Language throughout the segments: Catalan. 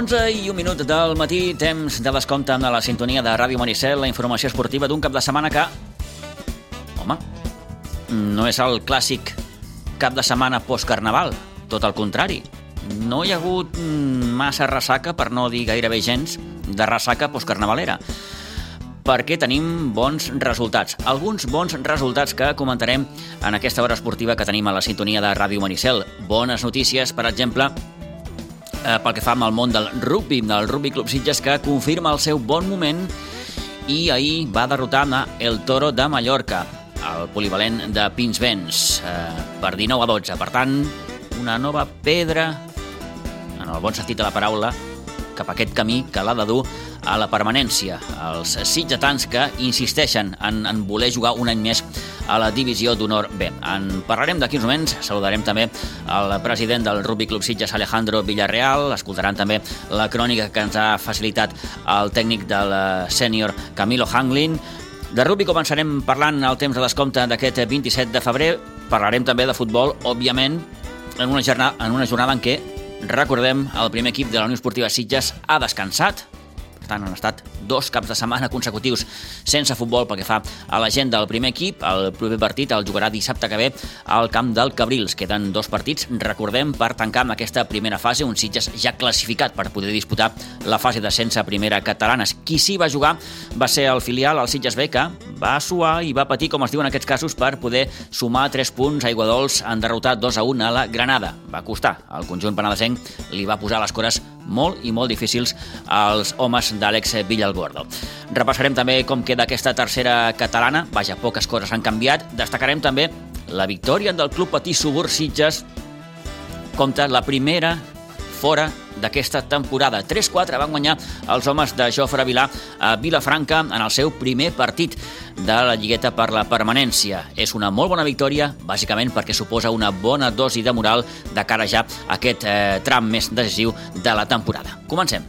11 i un minut del matí, temps de descompte amb la sintonia de Ràdio Maricel, la informació esportiva d'un cap de setmana que... Home, no és el clàssic cap de setmana post-carnaval, tot el contrari. No hi ha hagut massa ressaca, per no dir gairebé gens, de ressaca post-carnavalera perquè tenim bons resultats. Alguns bons resultats que comentarem en aquesta hora esportiva que tenim a la sintonia de Ràdio Maricel. Bones notícies, per exemple, eh, pel que fa amb el món del rugby, del Rugby Club Sitges, que confirma el seu bon moment i ahir va derrotar el Toro de Mallorca, el polivalent de Pinsbens, eh, per 19 a 12. Per tant, una nova pedra, en el bon sentit de la paraula, cap a aquest camí que l'ha de dur a la permanència. Els sitgetans que insisteixen en, en voler jugar un any més a la divisió d'honor B. En parlarem d'aquí uns moments, saludarem també el president del Rugby Club Sitges, Alejandro Villarreal, escoltaran també la crònica que ens ha facilitat el tècnic del sènior Camilo Hanglin. De rugby començarem parlant el temps de descompte d'aquest 27 de febrer. Parlarem també de futbol, òbviament, en una jornada en, una jornada en què, recordem, el primer equip de la Unió Esportiva Sitges ha descansat, tant, han estat dos caps de setmana consecutius sense futbol pel que fa a la gent del primer equip. El proper partit el jugarà dissabte que ve al camp del Cabrils. Queden dos partits, recordem, per tancar amb aquesta primera fase, un Sitges ja classificat per poder disputar la fase d'ascens a primera catalana. Qui sí va jugar va ser el filial, el Sitges B, que va suar i va patir, com es diu en aquests casos, per poder sumar 3 punts a Iguadols en derrotar 2 a 1 a la Granada. Va costar. El conjunt penedesenc li va posar les cores molt i molt difícils als homes d'Àlex Villalgordo. Repassarem també com queda aquesta tercera catalana. Vaja, poques coses han canviat. Destacarem també la victòria del Club Patí Subur Sitges contra la primera fora d'aquesta temporada. 3-4 van guanyar els homes de Jofre Vilà a Vilafranca en el seu primer partit de la lligueta per la permanència. És una molt bona victòria, bàsicament perquè suposa una bona dosi de moral de cara ja a aquest eh, tram més decisiu de la temporada. Comencem.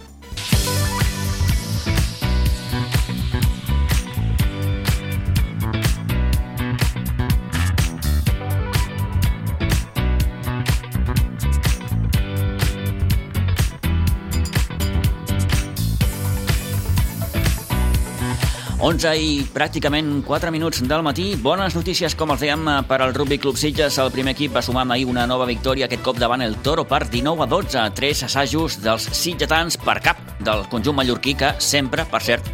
11 i pràcticament 4 minuts del matí. Bones notícies, com els dèiem, per al Rugby Club Sitges. El primer equip va sumar ahir una nova victòria, aquest cop davant el Toro per 19 a 12. Tres assajos dels sitgetans per cap del conjunt mallorquí, que sempre, per cert,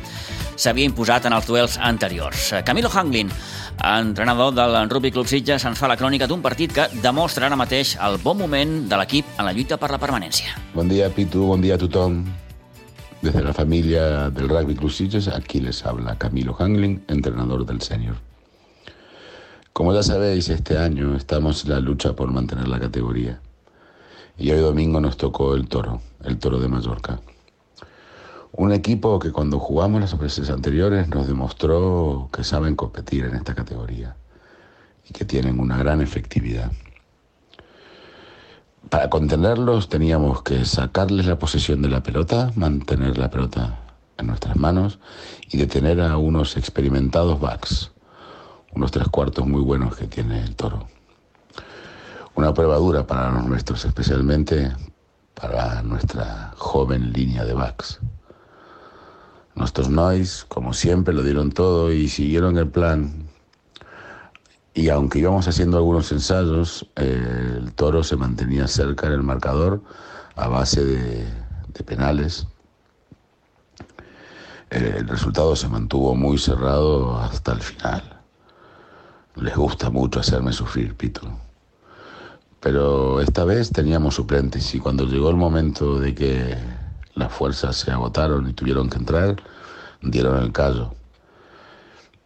s'havia imposat en els duels anteriors. Camilo Hanglin, entrenador del Rugby Club Sitges, ens fa la crònica d'un partit que demostra ara mateix el bon moment de l'equip en la lluita per la permanència. Bon dia, Pitu, bon dia a tothom. Desde la familia del Rugby Sitges, aquí les habla Camilo Hangling, entrenador del senior. Como ya sabéis, este año estamos en la lucha por mantener la categoría. Y hoy domingo nos tocó el Toro, el Toro de Mallorca. Un equipo que cuando jugamos las veces anteriores nos demostró que saben competir en esta categoría y que tienen una gran efectividad. Para contenerlos teníamos que sacarles la posesión de la pelota, mantener la pelota en nuestras manos y detener a unos experimentados backs, unos tres cuartos muy buenos que tiene el toro. Una prueba dura para los nuestros, especialmente para nuestra joven línea de backs. Nuestros noise, como siempre, lo dieron todo y siguieron el plan y aunque íbamos haciendo algunos ensayos, eh, el toro se mantenía cerca en el marcador a base de, penales. Eh, el resultado se mantuvo muy cerrado hasta el final. Les gusta mucho hacerme sufrir, Pito. Pero esta vez teníamos suplentes y cuando llegó el momento de que las fuerzas se agotaron y tuvieron que entrar, dieron el callo.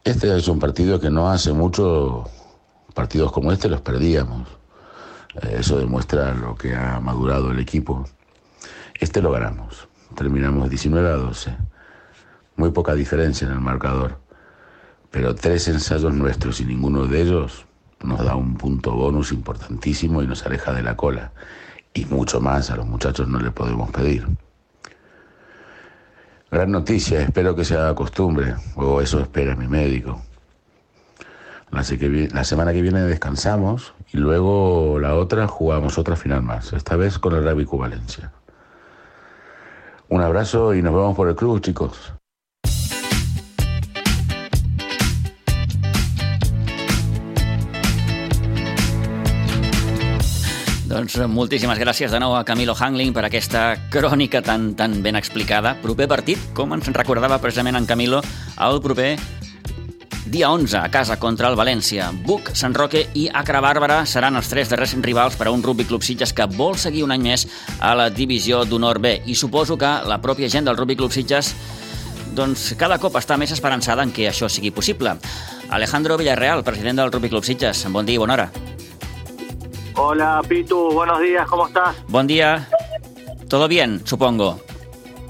Este es un partido que no hace mucho partidos como este los perdíamos. Eh, eso demuestra lo que ha madurado el equipo. Este lo ganamos. Terminamos 19 a 12. Muy poca diferencia en el marcador. Pero tres ensayos nuestros y ninguno de ellos nos da un punto bonus importantísimo y nos aleja de la cola. Y mucho más a los muchachos no le podemos pedir. Gran noticia, espero que se haga costumbre, o eso espera mi médico. La, la, semana que viene descansamos y luego la otra jugamos otra final más, esta vez con el Rugby Valencia. Un abrazo y nos vemos por el club, chicos. Doncs moltíssimes gràcies de nou a Camilo Hangling per aquesta crònica tan, tan ben explicada. Proper partit, com ens recordava precisament en Camilo, el proper dia 11 a casa contra el València. Buc, Sant Roque i Acra Bàrbara seran els tres darrers rivals per a un Rugby Club Sitges que vol seguir un any més a la divisió d'honor B. I suposo que la pròpia gent del Rugby Club Sitges doncs cada cop està més esperançada en que això sigui possible. Alejandro Villarreal, president del Rugby Club Sitges. Bon dia i bona hora. Hola Pitu, buenos días, ¿cómo estás? Buen día. ¿Todo bien, supongo?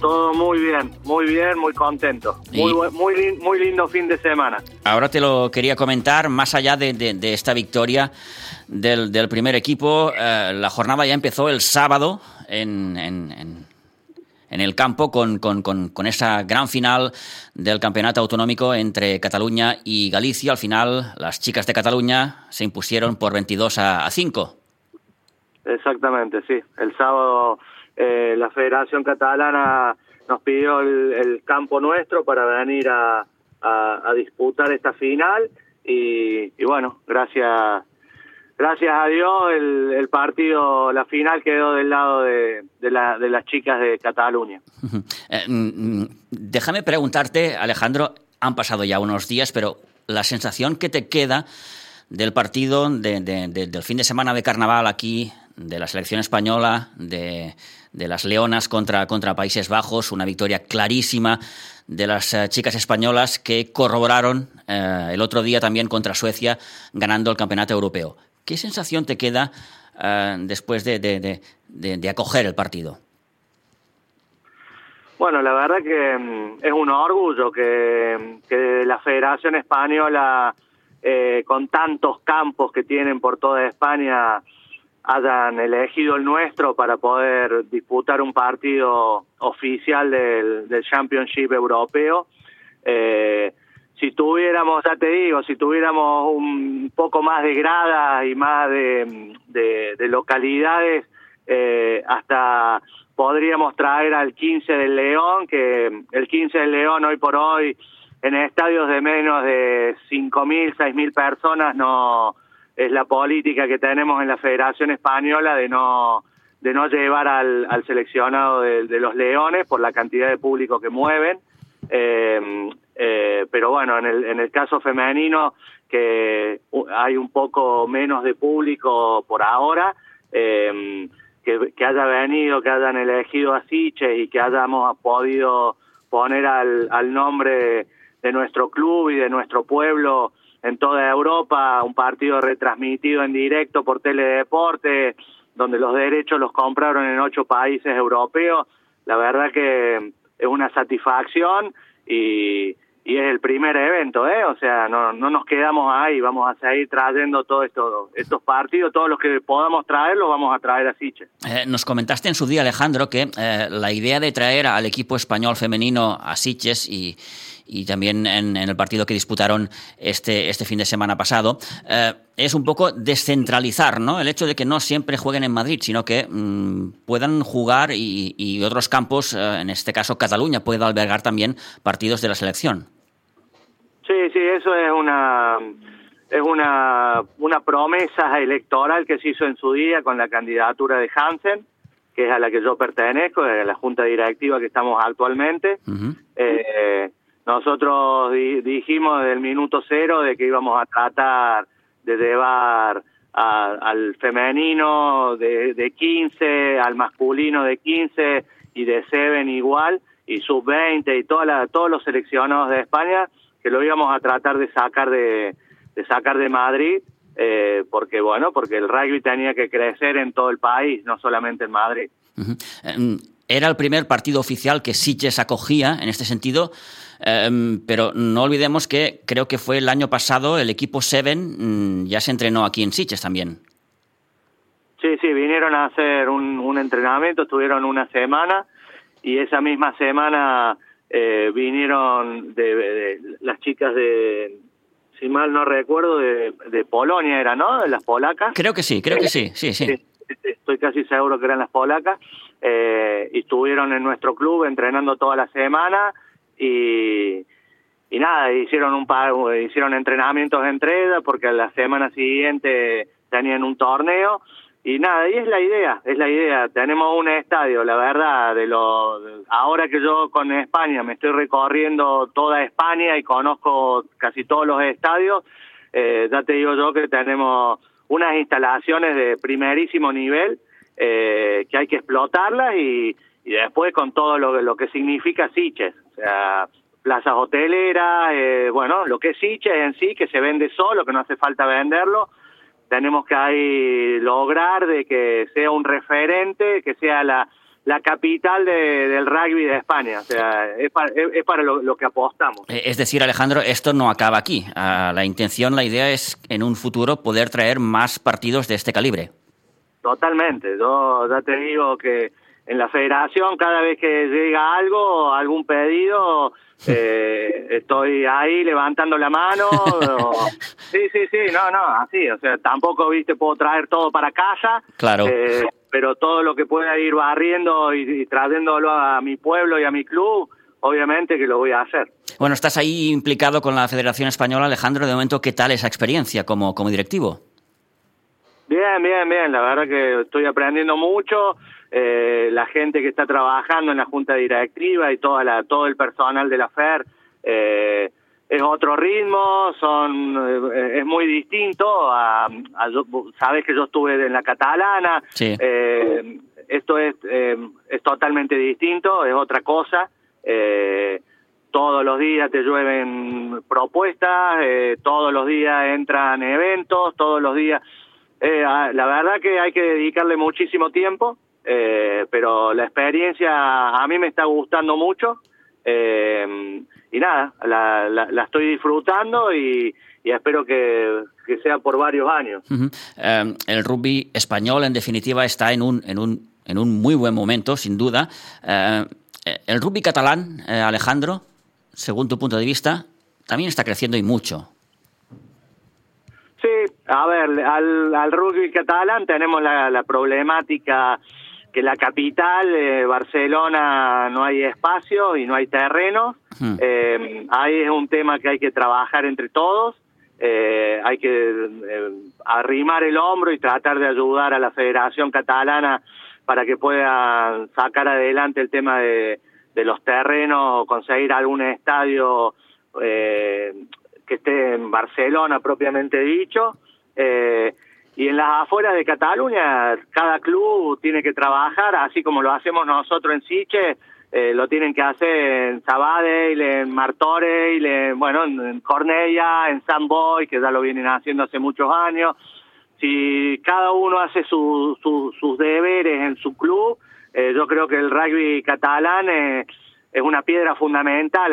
Todo muy bien, muy bien, muy contento. Muy, muy, muy lindo fin de semana. Ahora te lo quería comentar, más allá de, esta victoria del, primer equipo, eh, la jornada ya empezó el sábado en, en en el campo con, con, con, esa gran final del campeonato autonómico entre Cataluña y Galicia. Al final, las chicas de Cataluña se impusieron por 22 a, 5. Exactamente, sí. El sábado eh, la Federación Catalana nos pidió el, campo nuestro para venir a, a, disputar esta final y, bueno, gracias gracias a Dios el, partido, la final quedó del lado de, las chicas de Cataluña. Eh, mm, mm, déjame preguntarte, Alejandro, han pasado ya unos días, pero la sensación que te queda del partido del fin de semana de carnaval aquí, de la selección española, de, las Leonas contra, contra Países Bajos, una victoria clarísima de las eh, chicas españolas que corroboraron eh, el otro día también contra Suecia ganando el campeonato europeo. ¿Qué sensación te queda uh, después de, de, de, de, acoger el partido? Bueno, la verdad que mm, es un orgullo que, que la Federación Española, eh, con tantos campos que tienen por toda España, hayan elegido el nuestro para poder disputar un partido oficial del, del Championship Europeo. Eh, si tuviéramos, ya te digo, si tuviéramos un poco más de gradas y más de, de, localidades, eh, hasta podríamos traer al 15 del León, que el 15 del León hoy por hoy en estadios de menos de 5.000, 6.000 personas no es la política que tenemos en la Federación Española de no de no llevar al, al seleccionado de, los Leones por la cantidad de público que mueven. Eh, eh, pero bueno, en el, en el caso femenino, que hay un poco menos de público por ahora, eh, que, que, haya venido, que hayan elegido a Siche y que hayamos podido poner al, al nombre de nuestro club y de nuestro pueblo en toda Europa, un partido retransmitido en directo por Teledeporte, donde los derechos los compraron en ocho países europeos, la verdad que es una satisfacción y, y es el primer evento, ¿eh? O sea, no, no nos quedamos ahí, vamos a seguir trayendo todos esto, estos partidos, todos los que podamos traer los vamos a traer a Siche. Eh, nos comentaste en su día, Alejandro, que eh, la idea de traer al equipo español femenino a Siches y y también en, el partido que disputaron este, este fin de semana pasado, eh, es un poco descentralizar, ¿no? El hecho de que no siempre jueguen en Madrid, sino que mm, puedan jugar y, otros campos, eh, en este caso Cataluña, pueda albergar también partidos de la selección. Sí, sí, eso es una es una, una promesa electoral que se hizo en su día con la candidatura de Hansen, que es a la que yo pertenezco, a la junta directiva que estamos actualmente. Nosotros dijimos desde el minuto cero de que íbamos a tratar de llevar al femenino de, de 15, al masculino de 15 y de 7 igual, y sub-20 y toda todos los seleccionados de España, que lo íbamos a tratar de sacar de, sacar de Madrid, eh, porque bueno, porque el rugby tenía que crecer en todo el país, no solamente en Madrid. Era el primer partido oficial que Sitges acogía en este sentido. Em, pero no olvidemos que creo que fue el año pasado el equipo Seven mm, ya se entrenó aquí en Siches también. Sí, sí, vinieron a hacer un, entrenamiento, estuvieron una semana y esa misma semana eh, vinieron de, las chicas de, si mal no recuerdo, de, Polonia era, ¿no? De las polacas. Creo que sí, creo que sí, sí, sí. estoy casi seguro que eran las polacas, eh, y estuvieron en nuestro club entrenando toda la semana y, y nada, hicieron un par, hicieron entrenamientos entre ellas porque la semana siguiente tenían un torneo y nada, y es la idea, es la idea. Tenemos un estadio, la verdad, de lo ahora que yo con España me estoy recorriendo toda España y conozco casi todos los estadios, eh, ya te digo yo que tenemos unas instalaciones de primerísimo nivel eh, que hay que explotarlas y, y después con todo lo, lo que significa Siches, sea, plazas hoteleras, eh, bueno, lo que es Siches en sí, que se vende solo, que no hace falta venderlo, tenemos que ahí lograr de que sea un referente, que sea la, la capital del rugby de España. O sea, es para, es, para lo, que apostamos. Eh, es decir, Alejandro, esto no acaba aquí. Ah, la intención, la idea es en un futuro poder traer más partidos de este calibre. Totalmente. Yo ya te digo que en la federación cada vez que llega algo, algún pedido, eh, estoy ahí levantando la mano. sí, sí, sí, no, no, así, o sea, tampoco, viste, puedo traer todo para casa. Claro. Eh, pero todo lo que pueda ir barriendo y, trayéndolo a mi pueblo y a mi club, obviamente que lo voy a hacer. Bueno, estás ahí implicado con la Federación Española, Alejandro. De momento, ¿qué tal esa experiencia como, como directivo? Bien, bien, bien. La verdad que estoy aprendiendo mucho. Eh, la gente que está trabajando en la junta directiva y toda la, todo el personal de la FER eh, es otro ritmo, son eh, es muy distinto a, sabes que yo estuve en la catalana, eh, esto es es totalmente distinto, es otra cosa. todos los días te llueven propuestas, todos los días entran eventos, todos los días. la verdad que hay que dedicarle muchísimo tiempo eh, pero la experiencia a mí me está gustando mucho eh, y nada, la, la, estoy disfrutando y, espero que, sea por varios años. Eh, el rugby español, en definitiva, está en un, en un, en un muy buen momento, sin duda. el rugby catalán, Alejandro, según tu punto de vista, también está creciendo y mucho. Sí, a ver, al, al rugby catalán tenemos la, la problemática que la capital, eh, Barcelona, no hay espacio y no hay terreno. Hmm. Eh, ahí es un tema que hay que trabajar entre todos. Eh, hay que arrimar el hombro y tratar de ayudar a la Federación Catalana para que pueda sacar adelante el tema de, de los terrenos, conseguir algún estadio que esté en Barcelona propiamente dicho. Eh, y en las afueras de Cataluña cada club tiene que trabajar así como lo hacemos nosotros en Siche eh, lo tienen que hacer en Sabadell, en Martorell, en, bueno, en Cornella, en San Boy, que ya lo vienen haciendo hace muchos años. Si cada uno hace sus deberes en su club, eh, yo creo que el rugby catalán eh, es una piedra fundamental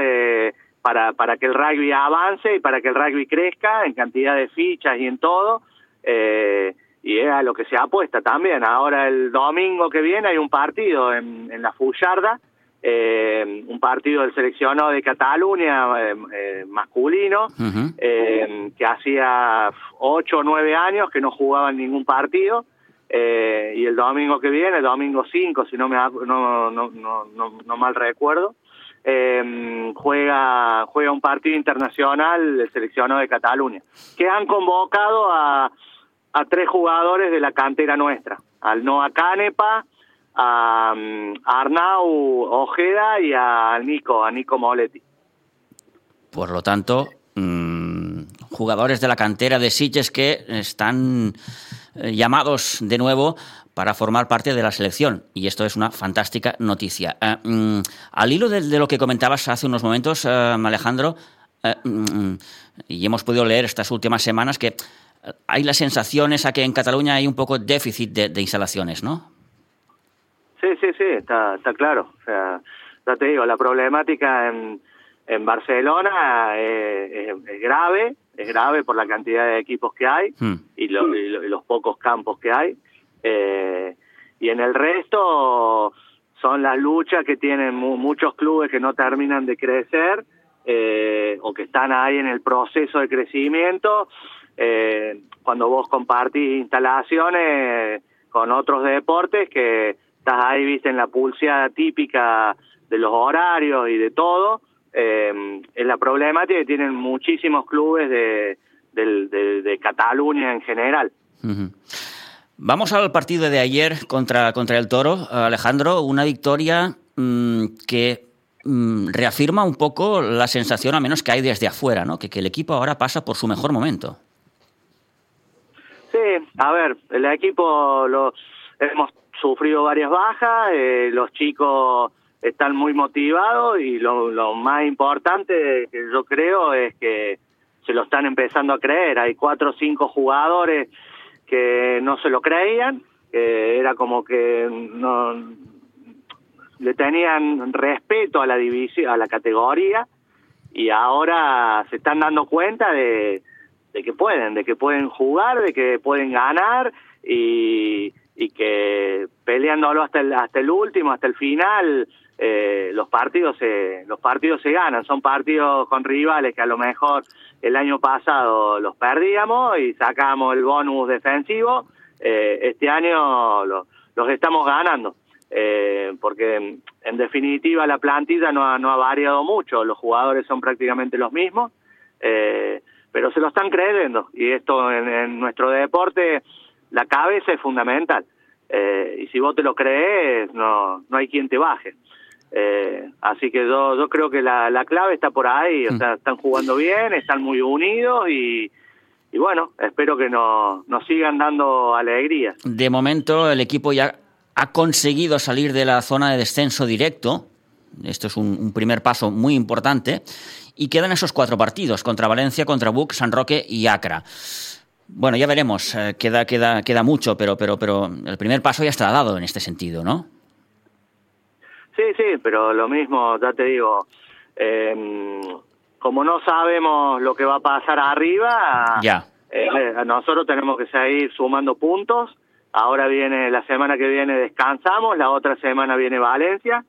para, para que el rugby avance y para que el rugby crezca en cantidad de fichas y en todo eh, y es a lo que se apuesta también. Ahora el domingo que viene hay un partido en, en la Fullarda, eh, un partido del seleccionado de Cataluña eh, eh masculino, eh, que hacía ocho o nueve años que no jugaban ningún partido. Eh, y el domingo que viene, el domingo 5, si no me no, no, no, no, no mal recuerdo, eh, juega juega un partido internacional el seleccionado de Cataluña, que han convocado a, a tres jugadores de la cantera nuestra, al Noah Canepa, a, Arnau Ojeda y a Nico, a Nico Moletti. Por lo tanto, mmm, jugadores de la cantera de Sitges que están eh, llamados de nuevo para formar parte de la selección. Y esto es una fantástica noticia. Eh, mm, al hilo de, lo que comentabas hace unos momentos, eh, Alejandro, mm, y hemos podido leer estas últimas semanas que hay la sensación esa que en Cataluña hay un poco déficit de, instalaciones, ¿no? Sí, sí, sí, está, está claro. O sea, ya te digo, la problemática en, en Barcelona es, grave, es grave por la cantidad de equipos que hay hmm. y, los pocos campos que hay. Eh, y en el resto son las luchas que tienen muchos clubes que no terminan de crecer eh, o que están ahí en el proceso de crecimiento. Eh, cuando vos compartís instalaciones, con otros deportes que estás ahí, viste, en la pulseada típica de los horarios y de todo. Eh, es la problemática que tienen muchísimos clubes de, de, de, Cataluña en general. Vamos al partido de ayer contra, contra el Toro, Alejandro, una victoria mmm, que mmm, reafirma un poco la sensación, a menos que hay desde afuera, ¿no? que, que el equipo ahora pasa por su mejor momento. A ver, el equipo lo hemos sufrido varias bajas, eh, los chicos están muy motivados y lo, lo más importante que yo creo es que se lo están empezando a creer. Hay cuatro o cinco jugadores que no se lo creían, que era como que no le tenían respeto a la división, a la categoría y ahora se están dando cuenta de, de que pueden, de que pueden jugar, de que pueden ganar y, y que peleándolo hasta el, hasta el último, hasta el final, eh, los partidos se los partidos se ganan. Son partidos con rivales que a lo mejor el año pasado los perdíamos y sacamos el bonus defensivo eh, este año lo, los estamos ganando. Eh, porque en definitiva la plantilla no ha, no ha variado mucho. Los jugadores son prácticamente los mismos. Eh, pero se lo están creyendo. Y esto en, en nuestro deporte la cabeza es fundamental. Eh, y si vos te lo crees no no hay quien te baje. Eh, así que yo, yo creo que la, la clave está por ahí, o sea, están jugando bien, están muy unidos y, y bueno, espero que nos, nos sigan dando alegría. De momento el equipo ya ha conseguido salir de la zona de descenso directo, esto es un, un primer paso muy importante, y quedan esos cuatro partidos, contra Valencia, contra Buc, San Roque y Acra. Bueno, ya veremos, eh, queda, queda, queda mucho, pero, pero, pero el primer paso ya está dado en este sentido, ¿no? Sí, sí, pero lo mismo, ya te digo, eh, como no sabemos lo que va a pasar arriba, ya. Eh, nosotros tenemos que seguir sumando puntos. Ahora viene, la semana que viene descansamos, la otra semana viene Valencia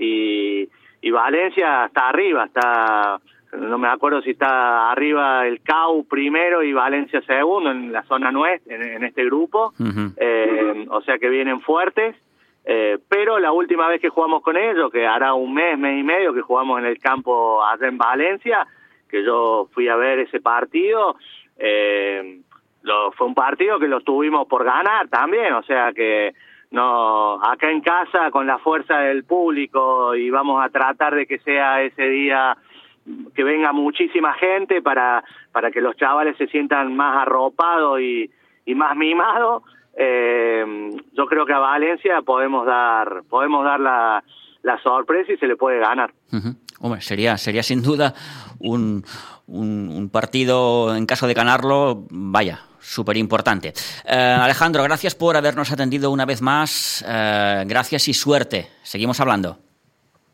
y, y Valencia está arriba, está, no me acuerdo si está arriba el CAU primero y Valencia segundo en la zona nuestra, en, en este grupo, uh -huh. eh, o sea que vienen fuertes. Eh, pero la última vez que jugamos con ellos, que hará un mes, mes y medio que jugamos en el campo allá en Valencia, que yo fui a ver ese partido, eh, lo, fue un partido que lo tuvimos por ganar también, o sea que no acá en casa con la fuerza del público y vamos a tratar de que sea ese día que venga muchísima gente para para que los chavales se sientan más arropados y, y más mimados eh, yo creo que a Valencia podemos dar podemos dar la, la sorpresa y se le puede ganar. Hombre, sería, sería sin duda un, un, un, partido, en caso de ganarlo, vaya, súper importante. Eh, Alejandro, gracias por habernos atendido una vez más. Eh, gracias y suerte. Seguimos hablando.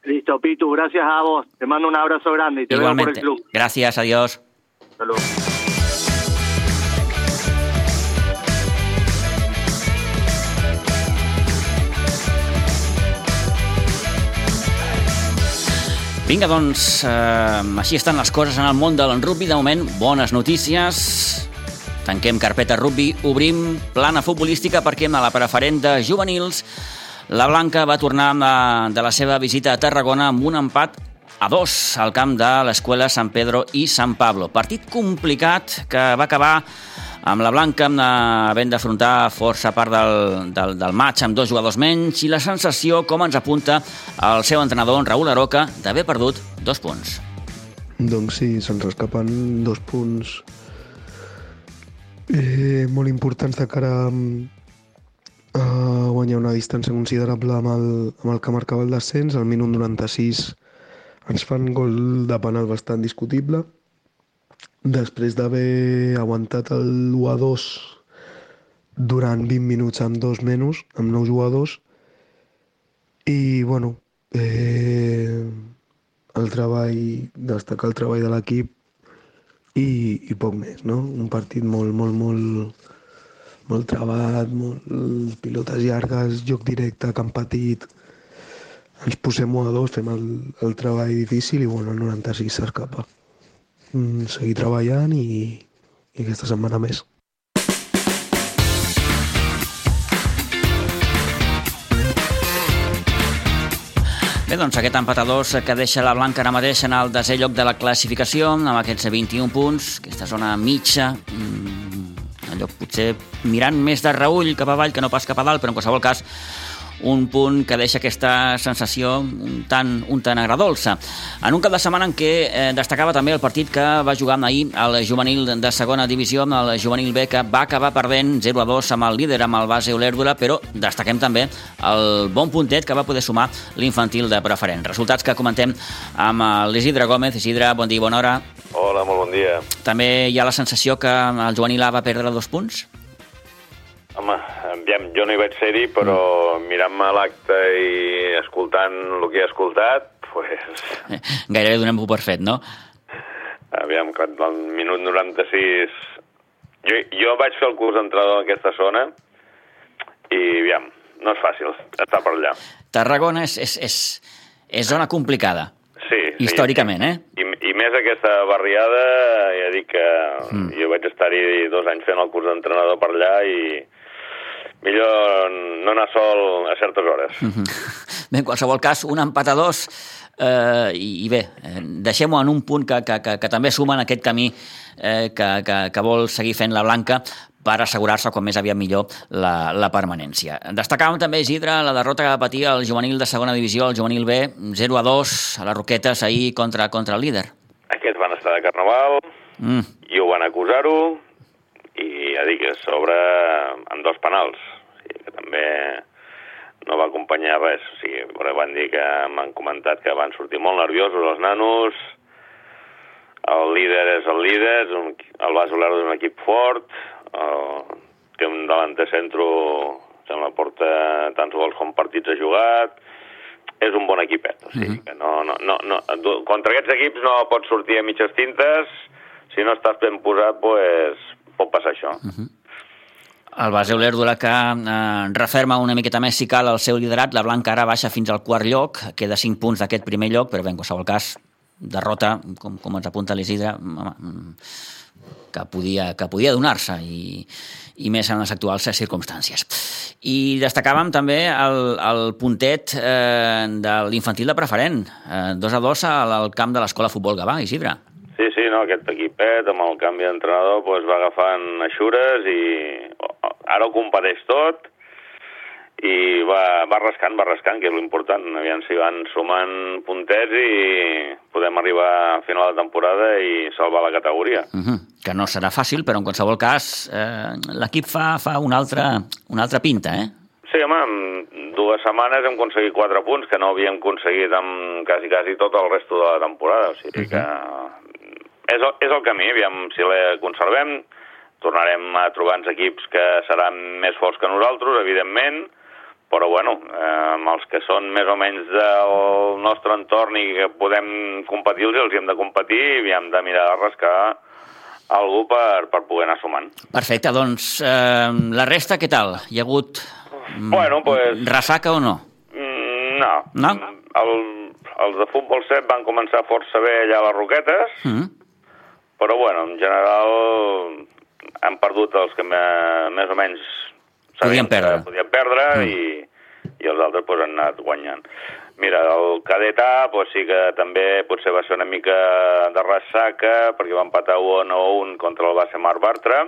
Listo, Pitu, gracias a vos. Te mando un abrazo grande y te Igualmente. veo por el club. Gracias, adiós. Saludos. Vinga, doncs, eh, així estan les coses en el món del rugby. De moment, bones notícies. Tanquem carpeta rugby, obrim plana futbolística perquè a la preferent de juvenils la Blanca va tornar de, la seva visita a Tarragona amb un empat a dos al camp de l'Escola Sant Pedro i Sant Pablo. Partit complicat que va acabar amb la Blanca havent d'afrontar força part del, del, del maig amb dos jugadors menys i la sensació, com ens apunta el seu entrenador, Raül Aroca, d'haver perdut dos punts. Doncs sí, se'ns escapen dos punts eh, molt importants de cara a, a guanyar una distància considerable amb el, amb el que marcava el descens. Al minut 96 ens fan gol de penal bastant discutible després d'haver aguantat el 1 a 2 durant 20 minuts amb dos menys, amb nou jugadors, i, bueno, eh, el treball, destacar el treball de l'equip i, i poc més, no? Un partit molt, molt, molt, molt trebat, molt, pilotes llargues, joc directe, camp petit, ens posem 1 a 2, fem el, el treball difícil i, bueno, el 96 s'escapa seguir treballant i, i aquesta setmana més. Bé, doncs aquest empat a dos que deixa la Blanca ara mateix en el desè lloc de la classificació, amb aquests 21 punts, aquesta zona mitja, mmm, allò potser mirant més de reull cap avall que no pas cap a dalt, però en qualsevol cas un punt que deixa aquesta sensació un tant, un tant agradolça. En un cap de setmana en què eh, destacava també el partit que va jugar ahir al juvenil de segona divisió, amb el juvenil B, que va acabar perdent 0 a 2 amb el líder, amb el base Olèrdula, però destaquem també el bon puntet que va poder sumar l'infantil de preferent. Resultats que comentem amb l'Isidre Gómez. Isidre, bon dia i bona hora. Hola, molt bon dia. També hi ha la sensació que el juvenil A va perdre dos punts? Home, aviam, jo no hi vaig ser-hi, però mm. mirant-me l'acte i escoltant el que he escoltat, pues... Gairebé donem-ho per fet, no? Aviam, al minut 96... Jo, jo vaig fer el curs d'entrenador en aquesta zona i, aviam, no és fàcil estar per allà. Tarragona és, és, és, és zona complicada. Sí. Històricament, sí. eh? I, I més aquesta barriada, ja dic que mm. jo vaig estar-hi dos anys fent el curs d'entrenador per allà i millor no anar sol a certes hores. Mm -hmm. Bé, en qualsevol cas, un empat a dos eh, i, i bé, eh, deixem-ho en un punt que, que, que, que també suma en aquest camí eh, que, que, que vol seguir fent la Blanca per assegurar-se com més aviat millor la, la permanència. Destacàvem també, Isidre, la derrota que va patir el juvenil de segona divisió, el juvenil B, 0 a 2 a les Roquetes ahir contra, contra el líder. Aquests van estar de carnaval mm. i ho van acusar-ho i ja dic, sobre amb dos penals, o sigui, que també no va acompanyar res. O sigui, van dir que m'han comentat que van sortir molt nerviosos els nanos, el líder és el líder, un, el Basoler és un equip fort, el, té un de centro, sembla, porta tants gols com partits ha jugat, és un bon equipet, o sigui, -huh. que no, no, no, no, contra aquests equips no pots sortir a mitges tintes, si no estàs ben posat, pues, pot passar això. Uh -huh. El base Olèrdula que eh, referma una miqueta més si cal el seu liderat, la Blanca ara baixa fins al quart lloc, queda 5 punts d'aquest primer lloc, però bé, en qualsevol cas, derrota, com, com ens apunta l'Isidre, que podia, que podia donar-se i, i més en les actuals circumstàncies. I destacàvem també el, el puntet eh, de l'infantil de preferent, eh, 2 a 2 al, al camp de l'Escola Futbol Gavà, Isidre. Sí, sí, no, aquest equipet amb el canvi d'entrenador pues, va agafant aixures i ara ho competeix tot i va, va rascant, va rascant, que és l'important. Aviam si van sumant puntets i podem arribar a final de temporada i salvar la categoria. Uh -huh. Que no serà fàcil, però en qualsevol cas eh, l'equip fa, fa una, altra, una altra pinta, eh? Sí, home, en dues setmanes hem aconseguit quatre punts que no havíem aconseguit amb quasi, quasi tot el resto de la temporada. O sigui uh -huh. que és el, és el camí, aviam si la conservem, tornarem a trobar-nos equips que seran més forts que nosaltres, evidentment, però bueno, eh, amb els que són més o menys del nostre entorn i que podem competir els hi hem de competir i hem de mirar de rascar algú per, per poder anar sumant. Perfecte, doncs eh, la resta què tal? Hi ha hagut mm, bueno, pues, ressaca o no? Mm, no. No? El, els de futbol 7 van començar força bé allà a les Roquetes, mm però bueno, en general han perdut els que més o menys podien perdre, podien perdre mm. i, i els altres pues, han anat guanyant. Mira, el cadet A pues, sí que també potser va ser una mica de ressaca perquè va empatar 1 a 1 contra el base Mar Bartra.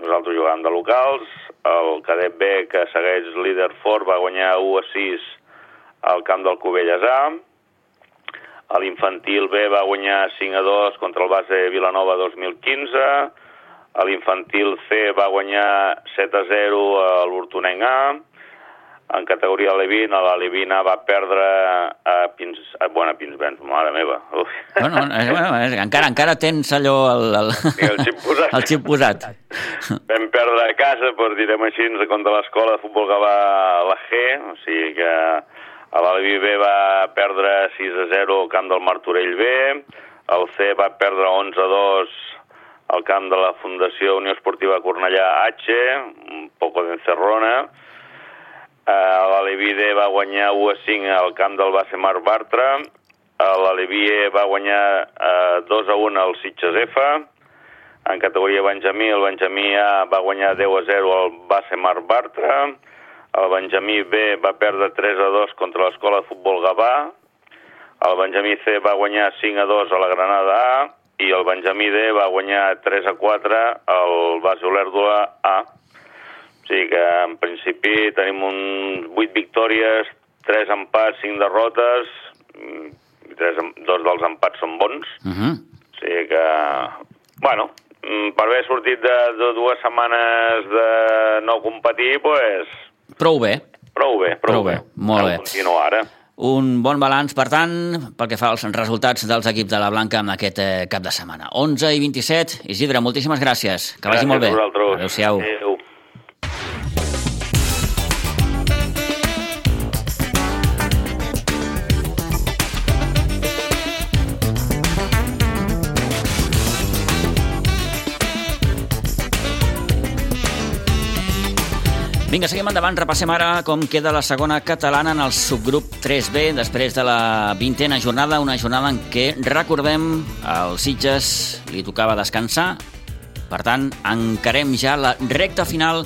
Nosaltres jugàvem de locals. El cadet B, que segueix líder fort, va guanyar 1 a 6 al camp del Cubelles A a l'infantil B va guanyar 5 a 2 contra el base Vilanova 2015. A l'infantil C va guanyar 7 a 0 a l'Hortonenc A. En categoria Levin, a la Levina va perdre a Pins... A, bueno, a Pinsbens, mare meva. Uf. Bueno, eh, bueno, eh, encara, encara tens allò... El, el, el xip posat. El xip posat. Vam perdre a casa, per direm així, contra l'escola de futbol que va la G, o sigui que l'Albi B va perdre 6 a 0 al camp del Martorell B, el C va perdre 11 a 2 al camp de la Fundació Unió Esportiva Cornellà H, un poco d'encerrona. Eh, L'Alevi D va guanyar 1 a 5 al camp del base Mar Bartra. L'Alevi E va guanyar eh, 2 a 1 al Sitges F. En categoria Benjamí, el Benjamí A va guanyar 10 a 0 al base Mar Bartra el Benjamí B va perdre 3 a 2 contra l'Escola de Futbol Gavà, el Benjamí C va guanyar 5 a 2 a la Granada A i el Benjamí D va guanyar 3 a 4 al Bas Olèrdola A. O sigui que, en principi, tenim un 8 victòries, 3 empats, 5 derrotes, mm, i tres, em- dos dels empats són bons, Uh -huh. o sigui que, bueno, mm, per haver sortit de, de dues setmanes de no competir, pues, Prou bé. prou bé, prou, Prou bé, molt Cal bé. continuar ara. Un bon balanç, per tant, pel que fa als resultats dels equips de la Blanca en aquest eh, cap de setmana. 11 i 27. Isidre, moltíssimes gràcies. Que vagi Gràcies molt bé. a vosaltres. Adéu-siau. Adéu. Vinga, seguim endavant. Repassem ara com queda la segona catalana en el subgrup 3B després de la vintena jornada, una jornada en què, recordem, al Sitges li tocava descansar. Per tant, encarem ja la recta final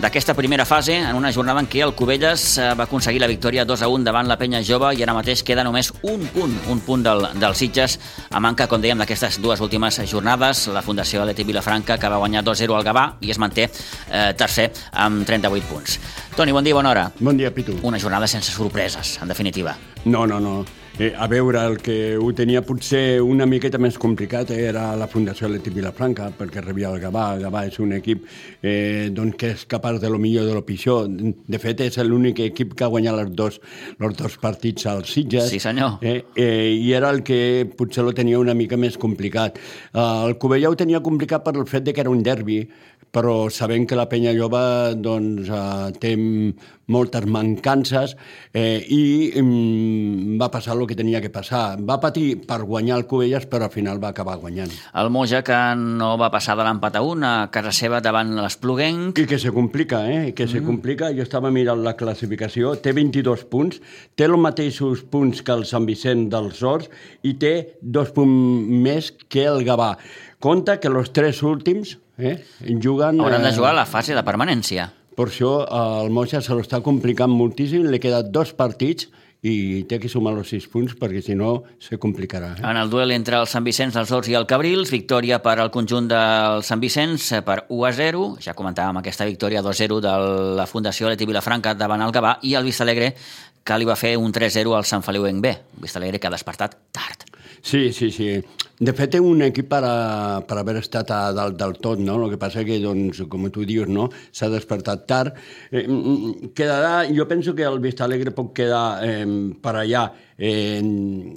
d'aquesta primera fase en una jornada en què el Cubelles eh, va aconseguir la victòria 2 a 1 davant la Penya Jove i ara mateix queda només un punt, un punt del, del Sitges a manca, com dèiem, d'aquestes dues últimes jornades. La Fundació Aleti Vilafranca que va guanyar 2-0 al Gavà i es manté eh, tercer amb 38 punts. Toni, bon dia, bona hora. Bon dia, Pitu. Una jornada sense sorpreses, en definitiva. No, no, no. Eh, a veure, el que ho tenia potser una miqueta més complicat eh, era la Fundació Leti Vilafranca, perquè rebia el Gavà. El Gavà és un equip eh, doncs, que és capaç de lo millor de lo pitjor. De fet, és l'únic equip que ha guanyat els dos, els dos partits als Sitges. Sí, senyor. Eh, eh, I era el que potser lo tenia una mica més complicat. Eh, el Covella ho tenia complicat per el fet de que era un derbi, però sabent que la penya jove doncs, eh, té moltes mancances eh, i mm, va passar el que tenia que passar. Va patir per guanyar el Covelles, però al final va acabar guanyant. El Moja, que no va passar de l'empat a 1 a casa seva davant l'Espluguenc. I que se complica, eh? Que se complica. Jo estava mirant la classificació, té 22 punts, té els mateixos punts que el Sant Vicent dels Horts i té dos punts més que el Gavà. Compte que els tres últims eh, juguen... Hauran de eh, jugar a la fase de permanència. Per això eh, el Moixa se l'està complicant moltíssim, li queden dos partits i té que sumar els sis punts perquè si no se complicarà. Eh? En el duel entre el Sant Vicenç, els Horts i el Cabrils, victòria per al conjunt del Sant Vicenç eh, per 1 a 0. Ja comentàvem aquesta victòria 2-0 de la Fundació Leti Vilafranca davant el Gavà i el Vistalegre que li va fer un 3-0 al Sant Feliu en B. Vistalegre que ha despertat tard. Sí, sí, sí. De fet, té un equip per, a, per haver estat a dalt del tot, no? El que passa que, doncs, com tu dius, no? s'ha despertat tard. Eh, mm, quedarà, jo penso que el Vista Alegre pot quedar eh, per allà eh, en,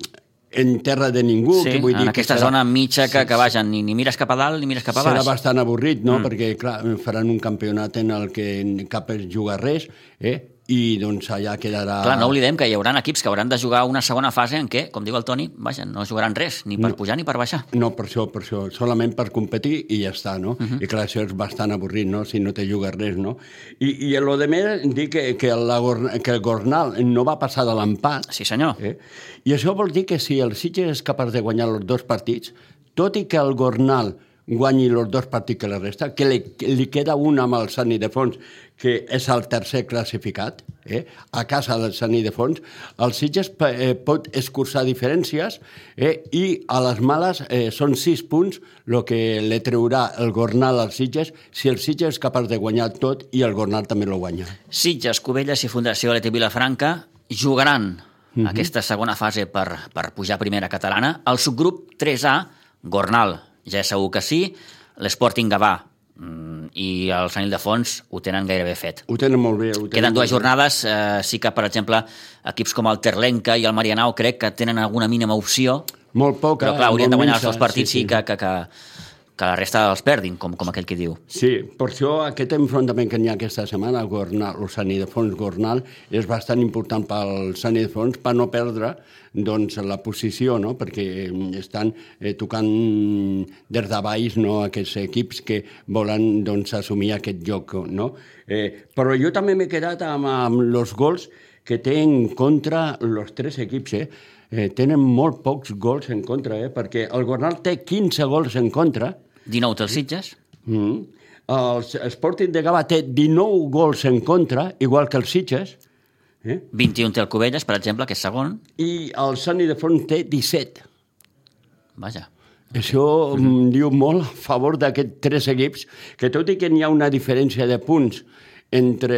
en terra de ningú. Sí, que vull en dir aquesta que serà, zona mitja que, que vaja, ni, ni mires cap a dalt ni mires cap a serà baix. bastant avorrit, no? Mm. Perquè, clar, faran un campionat en el que cap es juga res, eh? I doncs allà quedarà... Clar, no oblidem que hi haurà equips que hauran de jugar una segona fase en què, com diu el Toni, vaja, no jugaran res, ni per No. pujar ni per baixar. No, per això, per això, solament per competir i ja està, no? Uh -huh. I clar, això és bastant avorrit, no?, si no te jugues res, no? I, i lo de més, dir que, que, la, que el Gornal no va passar de l'empat, Sí, senyor. eh? i això vol dir que si el Sitges és capaç de guanyar els dos partits, tot i que el Gornal guanyi els dos partits que la resta, que li, li queda un amb el Sant Idefons, que és el tercer classificat, eh? a casa del Sant Idefons, el Sitges eh, pot escurçar diferències eh? i a les males eh, són sis punts el que li treurà el Gornal als Sitges si el Sitges és capaç de guanyar tot i el Gornal també lo guanya. Sitges, Cubelles i Fundació Leti Vilafranca jugaran Mhm. aquesta segona fase per, per pujar a primera catalana. El subgrup 3A, Gornal, ja és segur que sí, l'Sporting Gavà mm, i el Sant Ildefons ho tenen gairebé fet. Ho tenen molt bé. Ho tenen Queden dues jornades, eh, sí que, per exemple, equips com el Terlenca i el Marianao crec que tenen alguna mínima opció, Molt poc. però clar, haurien de guanyar els seus partits sí, que, que, que, que la resta els perdin, com, com aquell que diu. Sí, per això aquest enfrontament que n'hi ha aquesta setmana, el, Gornal, el Sant Idefons Gornal, és bastant important pel Sant Idefons per no perdre doncs, la posició, no? perquè estan eh, tocant des de baix no? aquests equips que volen doncs, assumir aquest joc. No? Eh, però jo també m'he quedat amb, amb els gols que té en contra els tres equips. Eh? Eh, tenen molt pocs gols en contra, eh? perquè el Gornal té 15 gols en contra, 19 dels Sitges, Mm. El Sporting de Gavà té 19 gols en contra, igual que el Sitges, eh? 21 té el Cubelles, per exemple, que és segon. i el Sani de Front té 17. Vaja. Això mm. diu molt a favor d'aquests tres equips, que tot i que n'hi ha una diferència de punts entre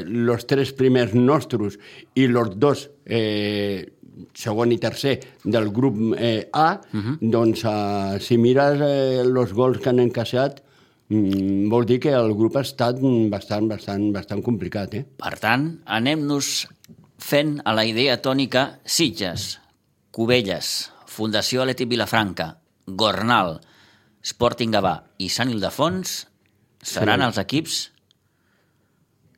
els tres primers nostres i els dos eh, segon i tercer del grup eh, A, uh -huh. doncs eh, si mires els eh, gols que han encaixat, mm, vol dir que el grup ha estat bastant, bastant, bastant complicat, eh? Per tant, anem-nos fent a la idea tònica Sitges, Cubelles, Fundació Atlètic Vilafranca, Gornal, Sporting Gavà i Sant Ildefons seran Sí. els equips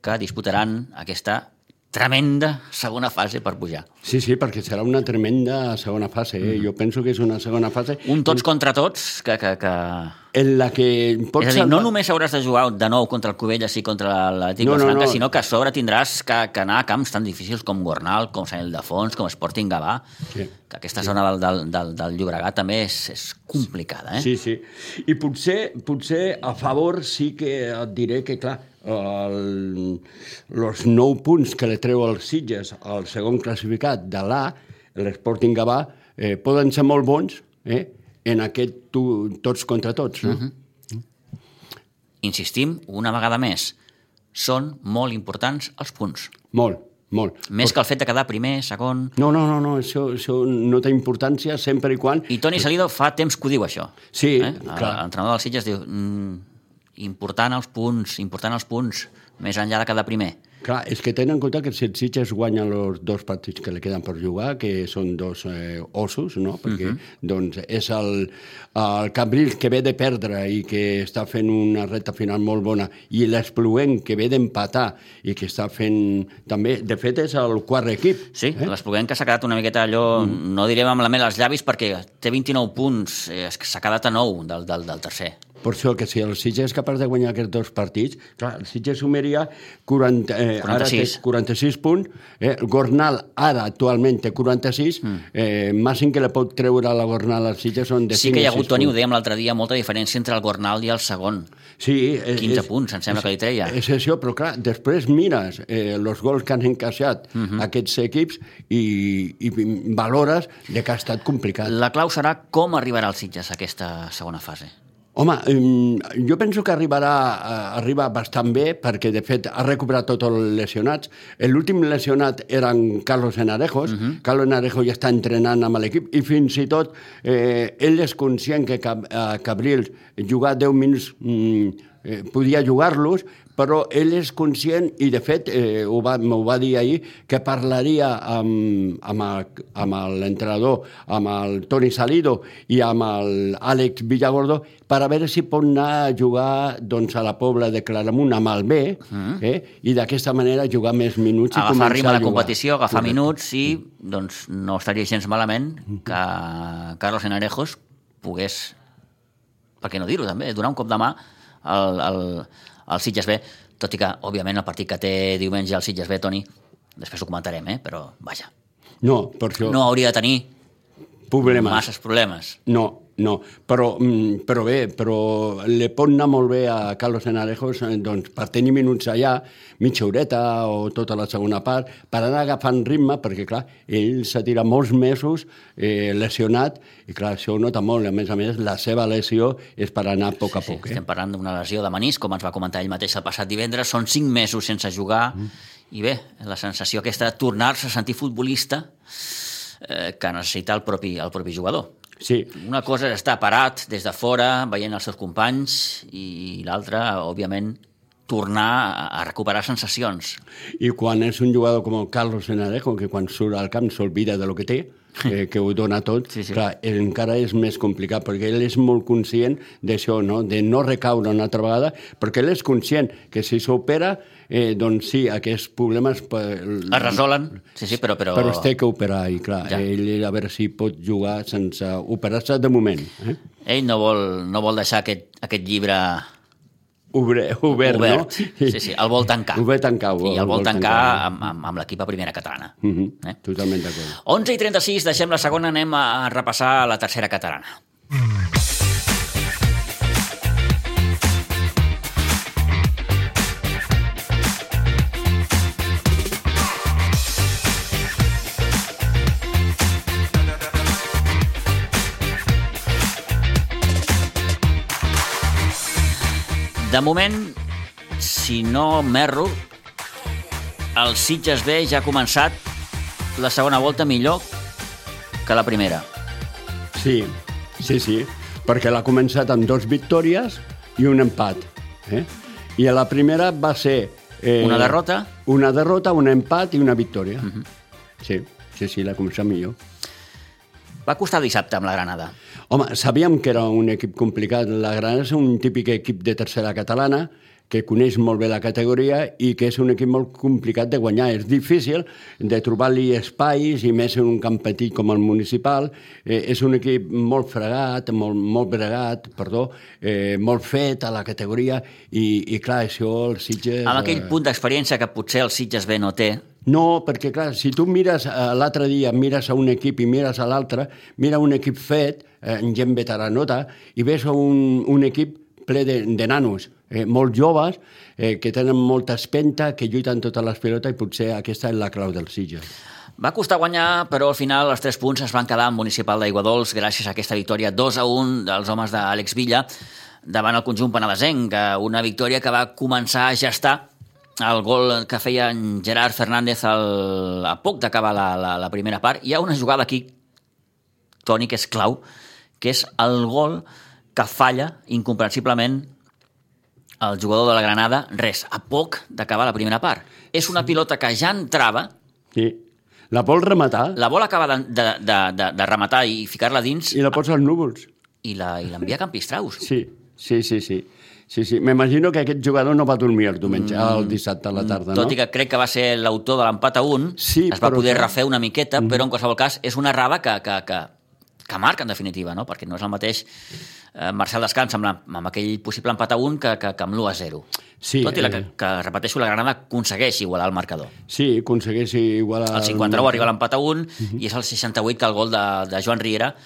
que disputaran aquesta tremenda segona fase per pujar. Sí, sí, perquè serà una tremenda segona fase. Eh? Jo penso que és una segona fase Un tots contra tots que... que, que... en la que pots És a dir, no només hauràs de jugar de nou contra el Cubelles i contra l'Atlètic No, no, no, Vilafranca, no. sinó que a sobre tindràs que, que anar a camps tan difícils com Gornal, com Sant Ildefons, com Sporting Gavà, Sí. que aquesta zona del, del, del, del Llobregat també és, és complicada, eh? Sí, sí. I potser, potser a favor sí que et diré que, clar, el, els nou punts que li treu els Sitges al segon classificat de l'A, l'Sporting Gavà, eh, poden ser molt bons eh, en aquest tu, tots contra tots. No? Uh -huh. Insistim, una vegada més, són molt importants els punts. Molt, molt. Més que el fet de quedar primer, segon... No, no, no, no això, això no té importància sempre i quan... I Toni Salido fa temps que ho diu, això. Sí, eh? clar. L'entrenador del Sitges diu mm, important els punts, important els punts, més enllà de quedar primer. Clar, és que tenen en compte que si el Sitges guanya els dos partits que li queden per jugar, que són dos eh, ossos, no? Perquè uh -huh. doncs, és el, el Cambrils que ve de perdre i que està fent una recta final molt bona i l'Espluent que ve d'empatar i que està fent també... De fet, és el quart equip. Sí, eh? l'Espluguent que s'ha quedat una miqueta allò, mm. no direm amb la mel als llavis perquè té 29 punts, eh, s'ha quedat a 9 del, del, del tercer. Per això que si el Sitges és capaç de guanyar aquests dos partits, clar, el Sitges sumaria 40, eh, 46. Ara té 46 punts, eh, el Gornal ara actualment té 46, mm. eh, màxim que le pot treure a la Gornal al Sitges són de Sí 5 que hi ha hagut, 6 Toni, ho dèiem l'altre dia, molta diferència entre el Gornal i el segon. Sí, eh, 15 és- punts, em sembla que li treia. És això, però clar, després mires eh, els gols que han encaixat Mhm. -huh. aquests equips i, i valores de que ha estat complicat. La clau serà com arribarà el Sitges a aquesta segona fase. Home, jo penso que arribarà eh, arriba bastant bé perquè, de fet, ha recuperat tots els lesionats. L'últim lesionat era en Carlos Enarejos. Uh -huh. Carlos Enarejo ja està entrenant amb l'equip i fins i tot eh, ell és conscient que Cab eh, Cabrils jugar 10 minuts mm, eh, podia jugar-los, però ell és conscient i, de fet, eh, ho va, m'ho va dir ahir, que parlaria amb, amb, amb l'entrenador, amb el Toni Salido i amb l'Àlex Villagordo per a veure si pot anar a jugar doncs, a la Pobla de Claramunt amb el B eh? i d'aquesta manera jugar més minuts i Agafar començar ritme a jugar. competició, agafar Correcte. minuts i doncs, no estaria gens malament que Carlos Enarejos pogués, per què no dir-ho també, donar un cop de mà al, al, al Sitges B, tot i que, òbviament, el partit que té diumenge el Sitges B, Toni, després ho comentarem, eh? però vaja, No, per això... no hauria de tenir problemes. masses problemes. No, no, però, mm, però bé, però li pot anar molt bé a Carlos Enarejos eh, doncs, per tenir minuts allà, mitja horeta o tota la segona part, per anar agafant ritme, perquè clar, ell s'ha tirat molts mesos eh, lesionat i clar, això ho nota molt, a més a més la seva lesió és per anar a poc a Sí, poc. Eh? estem parlant d'una lesió de menís, com ens va comentar ell mateix el passat divendres, són cinc mesos sense jugar, mm. i bé, la sensació aquesta de tornar-se a sentir futbolista eh, que necessita el propi, el propi jugador. Sí, Una cosa és estar parat des de fora, veient els seus companys, i l'altra, òbviament, tornar a- recuperar sensacions. i quan és un jugador com el Carlos Enarejo, que quan surt al camp s'olvida de lo que té, eh, que ho dona tot, Sí, sí. clar, encara és més complicat, perquè ell és molt conscient d'això, no? de no recaure una altra vegada, perquè ell és conscient que si s'opera, eh, doncs sí, aquests problemes... Es resolen, sí, sí, però... Però, Però es té que operar, i clar, Ja. ell a veure si pot jugar sense operar-se de moment. Eh? ell no vol, no vol deixar aquest, aquest llibre Obre, obert, obert. no? Sí, sí, el vol tancar. Ho ve tancar. I el vol tancar amb, amb, amb l'equip a primera catalana. Uh -huh. Eh? Totalment d'acord. 11 i 36, deixem la segona, anem a repassar la tercera catalana. De moment, si no m'erro, el Sitges B ja ha començat la segona volta millor que la primera. Sí, sí, sí, perquè l'ha començat amb dos victòries i un empat. Eh? I a la primera va ser... Eh, Una derrota? Una derrota, un empat i una victòria. Uh -huh. Sí, sí, sí, l'ha començat millor. Va costar dissabte amb la Granada. Home, sabíem que era un equip complicat. La Granada és un típic equip de tercera catalana que coneix molt bé la categoria i que és un equip molt complicat de guanyar. És difícil de trobar-li espais i més en un camp petit com el municipal. Eh, és un equip molt fregat, molt, molt bregat, perdó, eh, molt fet a la categoria i, i clar, això el Sitges... Amb aquell eh, punt d'experiència que potser el Sitges B no té, no, perquè clar, si tu mires eh, l'altre dia, mires a un equip i mires a l'altre, mira un equip fet, eh, gent veteranota, i ves un, un equip ple de, de nanos, eh, molt joves, eh, que tenen molta espenta, que lluiten totes les pilotes i potser aquesta és la clau del Sitges. Va costar guanyar, però al final els tres punts es van quedar en Municipal d'Aiguadols gràcies a aquesta victòria 2 a 1 dels homes d'Àlex Villa davant el conjunt penedesenc, eh, una victòria que va començar a gestar el gol que feia en Gerard Fernández al, a poc d'acabar la, la, la primera part. Hi ha una jugada aquí, Toni, que és clau, que és el gol que falla incomprensiblement el jugador de la Granada, res, a poc d'acabar la primera part. És una pilota que ja entrava, Sí. La vol rematar la vol acabar de, de, de, de, de rematar i ficar-la dins i la pots als núvols. i l'envia a Campistraus. Sí, sí, sí, sí. Sí, sí. M'imagino que aquest jugador no va dormir el diumenge, mm. el dissabte a la tarda, Tot no? i que crec que va ser l'autor de l'empat a un, Sí, es va poder clar. refer una miqueta, mm. però en qualsevol cas és una errada que, que, que, que marca, en definitiva, no? perquè no és el mateix eh, Marcel Descans amb, la, amb aquell possible empat a un que, que, que amb l'1 a 0. Sí, Tot i la, que, eh. que, repeteixo, la Granada aconsegueix igualar el marcador. Sí, aconsegueix igual... Al 59 arriba l'empat a 1 i és al 68 que el gol de, de Joan Riera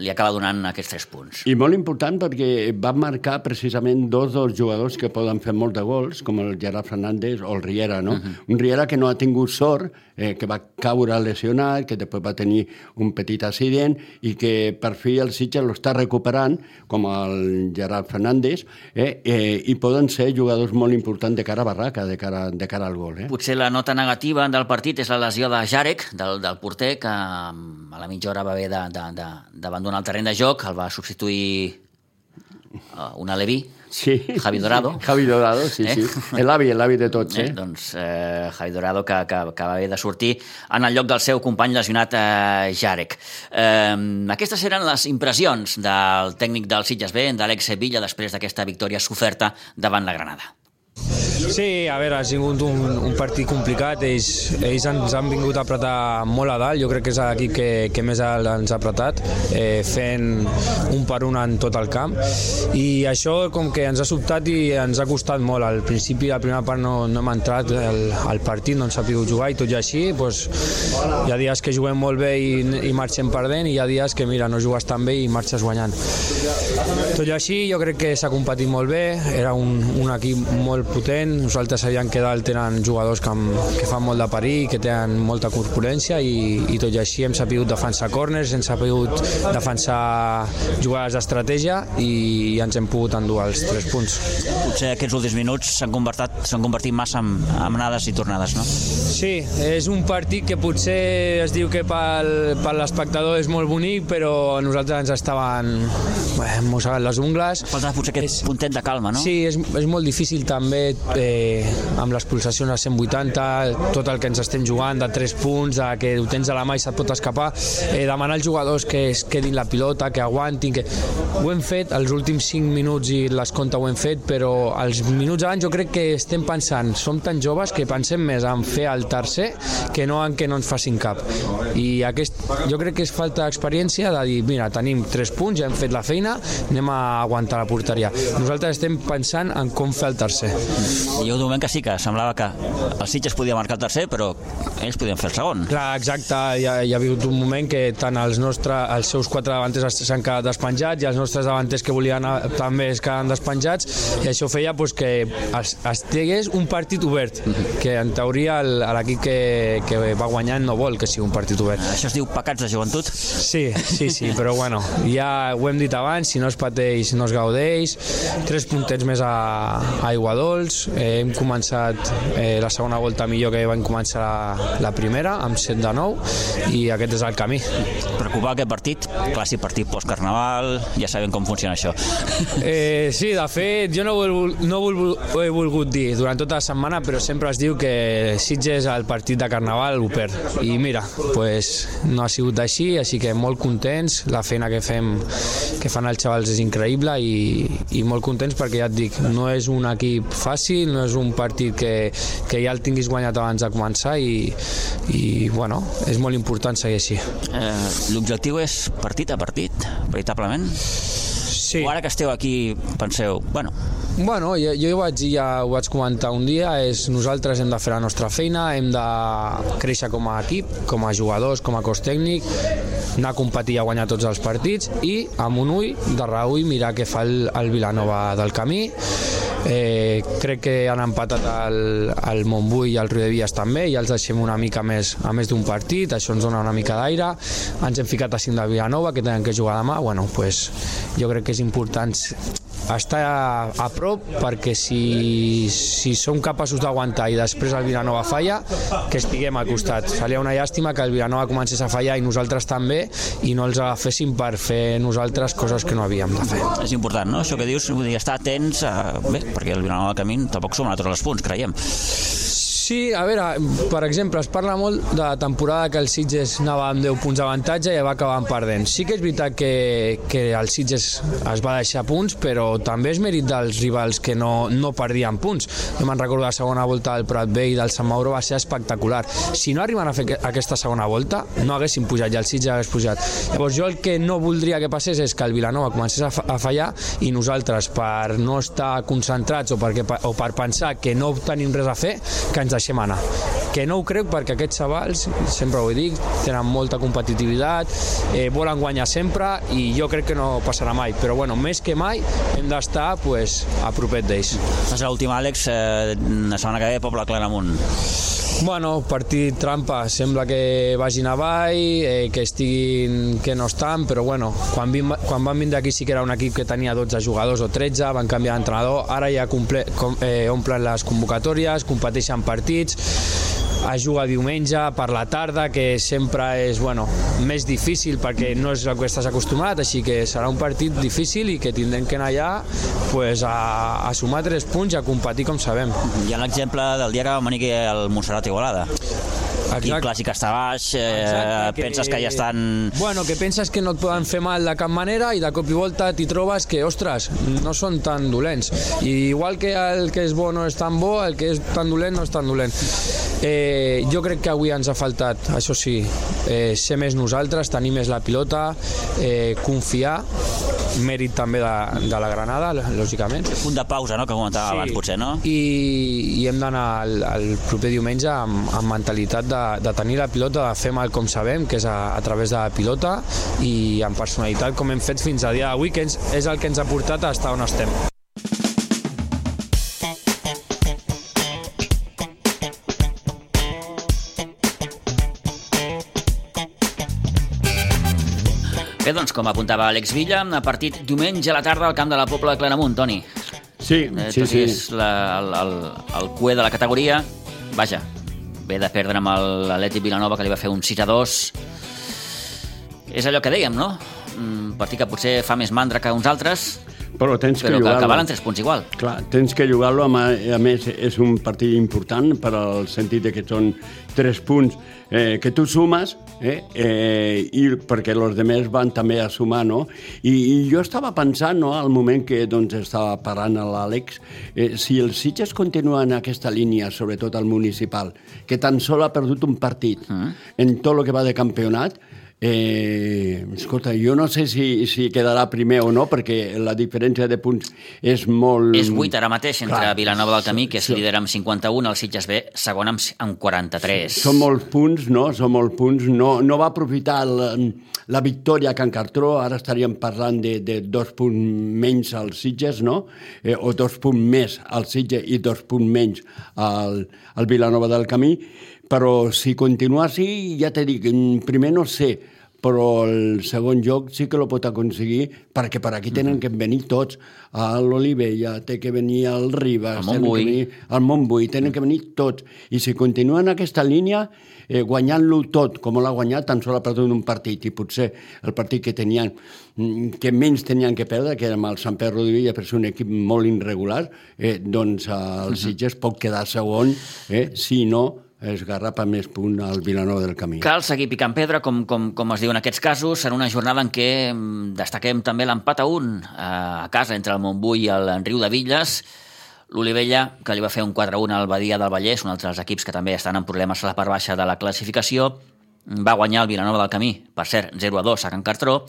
li acaba donant aquests tres punts. I molt important perquè va marcar precisament dos dels jugadors que poden fer molt de gols, com el Gerard Fernández o el Riera, no? Uh -huh. Un Riera que no ha tingut sort, eh, que va caure lesionat, que després va tenir un petit accident i que per fi el Sitges l'està recuperant, com el Gerard Fernández, eh, eh, i poden ser jugadors molt importants de cara a barraca, de cara, de cara al gol. Eh? Potser la nota negativa del partit és la lesió de Jarek, del, del porter, que mm, a la mitja hora va haver d'abandonar d'abandonar el terreny de joc, el va substituir uh, un Aleví, Sí. Javi Dorado. Javi Dorado, sí, Eh? sí. L'avi, l'avi de tots, eh? eh? doncs eh, Javi Dorado que, que, que va haver de sortir en el lloc del seu company lesionat eh, Jarek. Eh, aquestes eren les impressions del tècnic del Sitges B, d'Àlex Sevilla, després d'aquesta victòria soferta davant la Granada. Sí, a veure, ha sigut un, un partit complicat. Ells, ells ens han vingut a apretar molt a dalt. Jo crec que és l'equip que, que més ens ha apretat, eh, fent un per un en tot el camp. I això com que ens ha sobtat i ens ha costat molt. Al principi, la primera part no, no hem entrat al, partit, no ens ha pogut jugar i tot i així doncs, hi ha dies que juguem molt bé i, i marxem perdent i hi ha dies que mira, no jugues tan bé i marxes guanyant. Tot i així, jo crec que s'ha competit molt bé, era un, un equip molt potent, nosaltres sabíem que dalt tenen jugadors que, que fan molt de perill, que tenen molta corpulència i, i tot i així hem sabut defensar corners, hem sabut defensar jugades d'estratègia i, i ens hem pogut endur els tres punts. Potser aquests últims minuts s'han convertit, s'han convertit massa en, en anades i tornades, no? Sí, és un partit que potser es diu que pel, per l'espectador és molt bonic, però a nosaltres ens estaven bé, mossegant les ungles. Falta potser aquest puntet de calma, no? Sí, és, és molt difícil també eh, amb les pulsacions a 180, tot el que ens estem jugant de 3 punts, de que ho tens a la mà i se't pot escapar, eh, demanar als jugadors que es quedin la pilota, que aguantin, que ho hem fet, els últims 5 minuts i les comptes ho hem fet, però els minuts abans jo crec que estem pensant, som tan joves que pensem més en fer el tercer que no en que no ens facin cap. I aquest, jo crec que és falta d'experiència de dir, mira, tenim 3 punts, ja hem fet la feina, anem a aguantar la porteria. Nosaltres estem pensant en com fer el tercer. Hi ha un moment que sí que semblava que el Sitges podia marcar el tercer, però ells podien fer el segon. Clar, exacte, hi ha, hi ha hagut un moment que tant els, nostre, els seus quatre davanters s'han quedat despenjats i els nostres davanters que volien anar també es quedaven despenjats i això feia pues, que es, estigués un partit obert, que en teoria l'equip que, que va guanyant no vol que sigui un partit obert. Això es diu pecats de joventut? Sí, sí, sí, però bueno, ja ho hem dit abans, si no es pateix no es gaudeix, tres puntets més a, a Aiguadols, eh, hem començat eh, la segona volta millor que vam començar la, la primera, amb 7 de 9, i aquest és el camí. Preocupar aquest partit, clàssic partit post-carnaval, ja sabem com funciona això. Eh, sí, de fet, jo no, vol- no he- ho he volgut dir durant tota la setmana, però sempre es diu que Sitges al partit de Carnaval ho perd. I mira, pues, no ha sigut així, així que molt contents, la feina que fem que fan els xavals és increïble i, i molt contents perquè ja et dic, no és un equip fàcil, no és un partit que, que ja el tinguis guanyat abans de començar i, i bueno, és molt important seguir així. Eh, L'objectiu és partit a partit, veritablement? Sí. O ara que esteu aquí penseu, bueno, Bueno, jo, jo ho vaig dir, ja ho vaig comentar un dia, és nosaltres hem de fer la nostra feina, hem de créixer com a equip, com a jugadors, com a cos tècnic, anar a competir i a guanyar tots els partits i amb un ull de reull mirar què fa el, el Vilanova del camí. Eh, crec que han empatat el, el Montbui i el Riudebies també, i els deixem una mica més a més d'un partit, això ens dona una mica d'aire, ens hem ficat a cinc de Vilanova, que tenen que jugar demà, bueno, pues, jo crec que és important estar a, prop perquè si, si som capaços d'aguantar i després el Vilanova falla, que estiguem al costat. Seria una llàstima que el Vilanova comencés a fallar i nosaltres també i no els agaféssim per fer nosaltres coses que no havíem de fer. és important, no? Això que dius, vull dir, estar atents a... Bé, perquè el Vilanova del Camí tampoc som tots els punts, creiem. Sí, a veure, per exemple, es parla molt de la temporada que el Sitges anava amb 10 punts d'avantatge i va acabar perdent. Sí que és veritat que, que el Sitges es va deixar punts, però també és mèrit dels rivals que no, no perdien punts. Jo me'n recordo la segona volta del Prat Vell del Sant Mauro va ser espectacular. Si no arriben a fer que- aquesta segona volta, no haguessin pujat i el Sitges hagués pujat. Llavors jo el que no voldria que passés és que el Vilanova comencés a, fa- a fallar i nosaltres, per no estar concentrats o, perquè, o per pensar que no tenim res a fer, que ens deixem anar. Que no ho crec perquè aquests xavals, sempre ho dic, tenen molta competitivitat, eh, volen guanyar sempre i jo crec que no passarà mai. Però bueno, més que mai hem d'estar pues, a propet d'ells. És l'última, Àlex, eh, la setmana que ve, Poble Claramunt. Bueno, partit trampa, sembla que vagin avall, eh, que estiguin, que no estan, però bueno, quan, vim, quan van vindre aquí sí que era un equip que tenia 12 jugadors o 13, van canviar d'entrenador, ara ja comple, com, eh, omplen les convocatòries, competeixen partits, es juga diumenge per la tarda, que sempre és bueno, més difícil perquè no és el que estàs acostumat, així que serà un partit difícil i que tindrem que anar allà pues, a, a sumar tres punts i a competir com sabem. Hi ha l'exemple del dia que va venir el Montserrat Igualada. Aquí el clàssic està baix, eh, Exacte, penses que ja estan... Bueno, que penses que no et poden fer mal de cap manera i de cop i volta t'hi trobes que, ostres, no són tan dolents. I igual que el que és bo no és tan bo, el que és tan dolent no és tan dolent. Eh, jo crec que avui ens ha faltat, això sí, eh, ser més nosaltres, tenir més la pilota, eh, confiar, mèrit també de, de la Granada, lògicament. Punt de pausa, no?, que comentava abans, potser, no? I, i hem d'anar el, el proper diumenge amb, amb mentalitat de, de tenir la pilota, de fer mal com sabem, que és a, a través de la pilota, i amb personalitat com hem fet fins a dia d'avui, que ens, és el que ens ha portat a estar on estem. Bé, doncs, com apuntava Àlex Villa, a partit diumenge a la tarda al camp de la Pobla de Claramunt, Toni. Sí, Eh, sí, sí. és la, el, el, el cué de la categoria, vaja, ve de perdre amb l'Atlètic Vilanova, que li va fer un 6 a 2. És allò que dèiem, no? Un partit que potser fa més mandra que uns altres, Però tens que però que, que jugar-lo. valen 3 punts igual. Clar, tens que jugar-lo, a, més és un partit important per al sentit de que són tres punts eh, que tu sumes eh, eh, i perquè els demés van també a sumar, no? I, i jo estava pensant, no?, al moment que doncs, estava parlant a l'Àlex, eh, si els Sitges continuen aquesta línia, sobretot al municipal, que tan sol ha perdut un partit mm. en tot el que va de campionat, Eh, escolta, jo no sé si, si quedarà primer o no, perquè la diferència de punts és molt... És 8 ara mateix entre Clar, Vilanova del Camí, que és sí. líder amb 51, el Sitges B, segon amb, amb 43. Són molts punts, no? Són molts punts. No, no va aprofitar la, la victòria a Can Cartró, ara estaríem parlant de, de dos punts menys als Sitges, no? Eh, o dos punts més al Sitges i dos punts menys al, al Vilanova del Camí, però si continua així, ja te dic, mm, primer no sé, però el segon joc sí que lo pot aconseguir perquè per aquí tenen que venir tots a l'Olivella, té que venir al Ribas, Al Montbui. venir al Montbui, tenen que venir tots. I si continuen aquesta línia, eh, guanyant-lo tot, com l'ha guanyat, tan sol ha perdut un partit, i potser el partit que tenien mm, que menys tenien que perdre, que era amb el Sant Pere Rodovilla, per ser un equip molt irregular, eh, doncs el Sitges pot quedar segon, eh, si no es garrapa més punt al Vilanova del Camí. Cal seguir picant pedra, com, com, com es diu en aquests casos, en una jornada en què mm, destaquem també l'empat a un eh, a casa entre el Montbui i el Riu de Villes, l'Olivella, que li va fer un 4-1 al Badia del Vallès, un altre dels equips que també estan en problemes a la part baixa de la classificació, va guanyar el Vilanova del Camí, per cert, 0-2 a Can Cartró,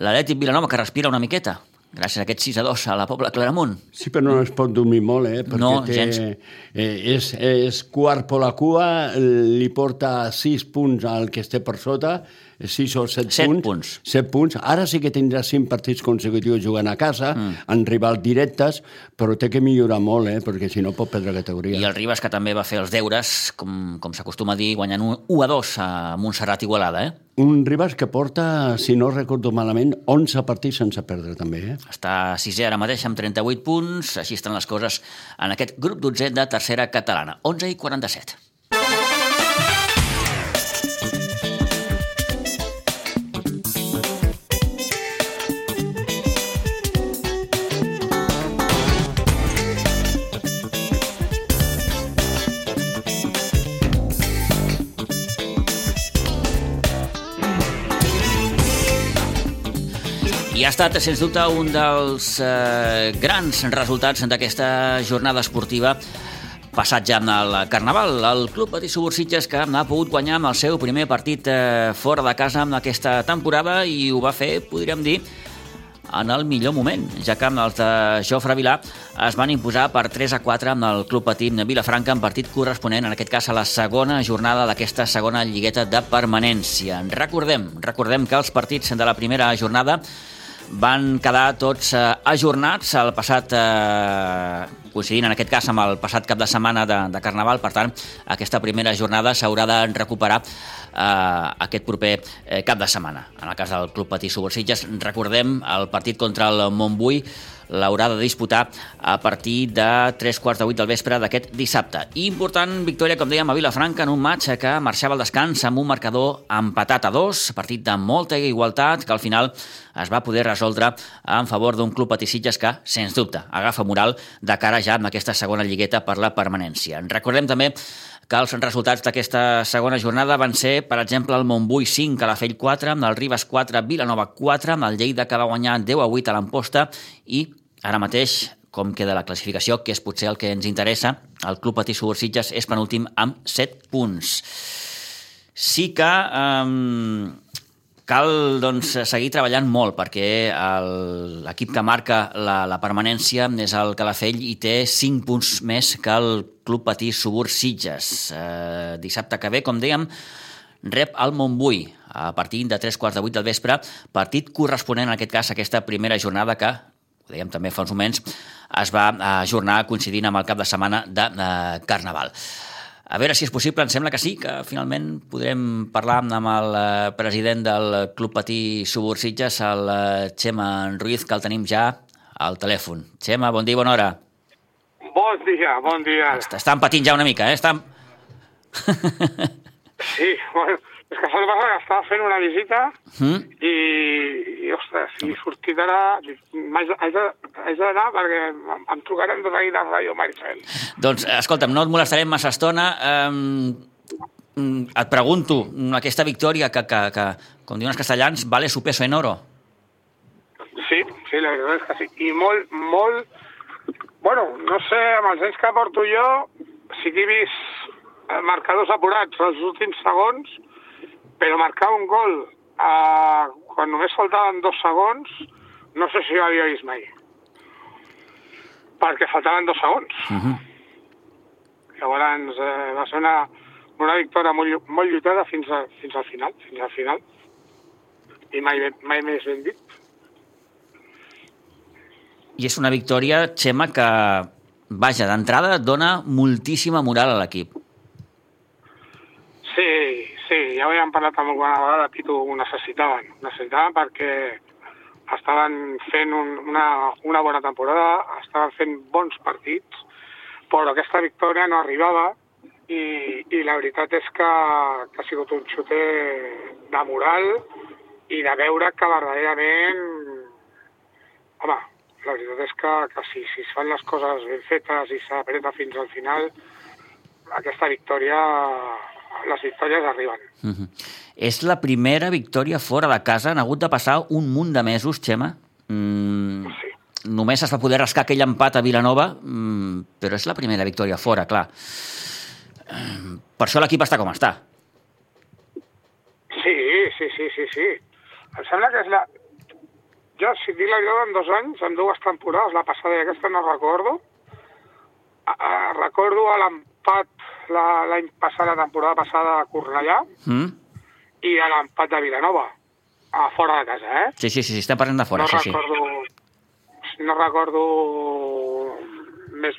l'Atlètic Vilanova que respira una miqueta, gràcies a aquest 6-2 a la Pobla Claramunt. Sí, però no es pot dormir molt, eh? Perquè No, té, gens. Eh, és, és quart per la cua, li porta 6 punts al que esté per sota, 6 o 7, Set punts. punts. 7 punts. Ara sí que tindrà 5 partits consecutius jugant a casa, mm. en rivals directes, però té que millorar molt, eh? Perquè si no pot perdre categoria. I el Ribas, que també va fer els deures, com, com s'acostuma a dir, guanyant un 1-2 a Montserrat Igualada, eh? Un Ribas que porta, si no recordo malament, 11 partits sense perdre, també, eh? Està sisè ara mateix amb 38 punts. Així estan les coses en aquest grup 12 de tercera catalana. 11 i 47. Ha estat, sens dubte, un dels eh, grans resultats d'aquesta jornada esportiva passat ja el Carnaval. El Club Patí Subursitges que ha pogut guanyar amb el seu primer partit eh, fora de casa amb aquesta temporada i ho va fer, podríem dir, en el millor moment, ja que amb els de Jofre Vilà es van imposar per 3 a 4 amb el Club Patí Vilafranca en partit corresponent, en aquest cas a la segona jornada d'aquesta segona lligueta de permanència. Recordem, recordem que els partits de la primera jornada van quedar tots eh, ajornats el passat, eh, coincidint en aquest cas amb el passat cap de setmana de, de Carnaval, per tant, aquesta primera jornada s'haurà de recuperar eh, aquest proper eh, cap de setmana. En el cas del Club Patí Subursitges, recordem el partit contra el Montbui l'haurà de disputar a partir de 3 quarts de 8 del vespre d'aquest dissabte. I important victòria, com dèiem, a Vilafranca en un match que marxava al descans amb un marcador empatat a dos, partit de molta igualtat que al final es va poder resoldre en favor d'un club patissitges que, sens dubte, agafa moral de cara ja amb aquesta segona lligueta per la permanència. Recordem també que els resultats d'aquesta segona jornada van ser, per exemple, el Montbui 5, Calafell 4, amb el Ribes 4, Vilanova 4, amb el Lleida que va guanyar 10 a 8 a l'Amposta i ara mateix com queda la classificació, que és potser el que ens interessa, el Club Patí Subursitges és penúltim amb 7 punts. Sí que um, cal doncs, seguir treballant molt perquè l'equip que marca la, la permanència és el Calafell i té 5 punts més que el Club Patí Subursitges. Eh, dissabte que ve, com dèiem, rep el Montbui a partir de 3 quarts de 8 del vespre, partit corresponent en aquest cas a aquesta primera jornada que ho dèiem també fa uns moments, es va ajornar coincidint amb el cap de setmana de, de Carnaval. A veure si és possible, em sembla que sí, que finalment podrem parlar amb el eh, president del Club Patí Subursitges, el eh, Xema Ruiz, que el tenim ja al telèfon. Xema, bon dia, bona hora. Bon dia, bon dia. Està patint ja una mica, eh? Està... Sí, bueno, és que passa que estava fent una visita Mm? i, i ostres, i sortit ara... de- Haig de- d'anar perquè em, em trucarem des d'aquí de Ràdio Maricel. Doncs, escolta'm, no et molestarem massa estona. Um, et pregunto, aquesta victòria que, que, que, com diuen els castellans, vale su peso en oro. Sí, sí, la veritat és que sí. I molt, molt... Bueno, no sé, amb els anys que porto jo, sí que he vist marcadors apurats els últims segons, però marcar un gol eh, quan només faltaven dos segons, no sé si ho havia vist mai. Perquè faltaven dos segons. Uh -huh. Llavors eh, va ser una, una victòria molt, molt lluitada fins, a, fins al final, fins al final. I mai, mai més ben dit. I és una victòria, Xema, que, vaja, d'entrada dona moltíssima moral a l'equip. Sí, sí, ja ho havíem parlat amb alguna vegada, Pitu, ho necessitaven. Necessitaven perquè estaven fent un, una, una bona temporada, estaven fent bons partits, però aquesta victòria no arribava i, i la veritat és que, que ha sigut un xuter de moral i de veure que verdaderament... Home, la veritat és que, que si, si es fan les coses ben fetes i s'apreta fins al final, aquesta victòria, les victòries arriben. Mm -hmm. És la primera victòria fora de casa. Han hagut de passar un munt de mesos, Xema. Mm, Sí. només es va poder rascar aquell empat a Vilanova, mm, però és la primera victòria fora, clar. Per això l'equip està com està. Sí, sí, sí, sí, sí. Em sembla que és la... Jo, si dic la veritat, en dos anys, en dues temporades, la passada i aquesta no recordo, a, a, recordo l'empat l'any passat, la temporada passada a Cornellà, Mm? i a l'empat de Vilanova, a fora de casa, eh? Sí, sí, sí, sí, estem parlant de fora, no sí, sí. recordo... No recordo més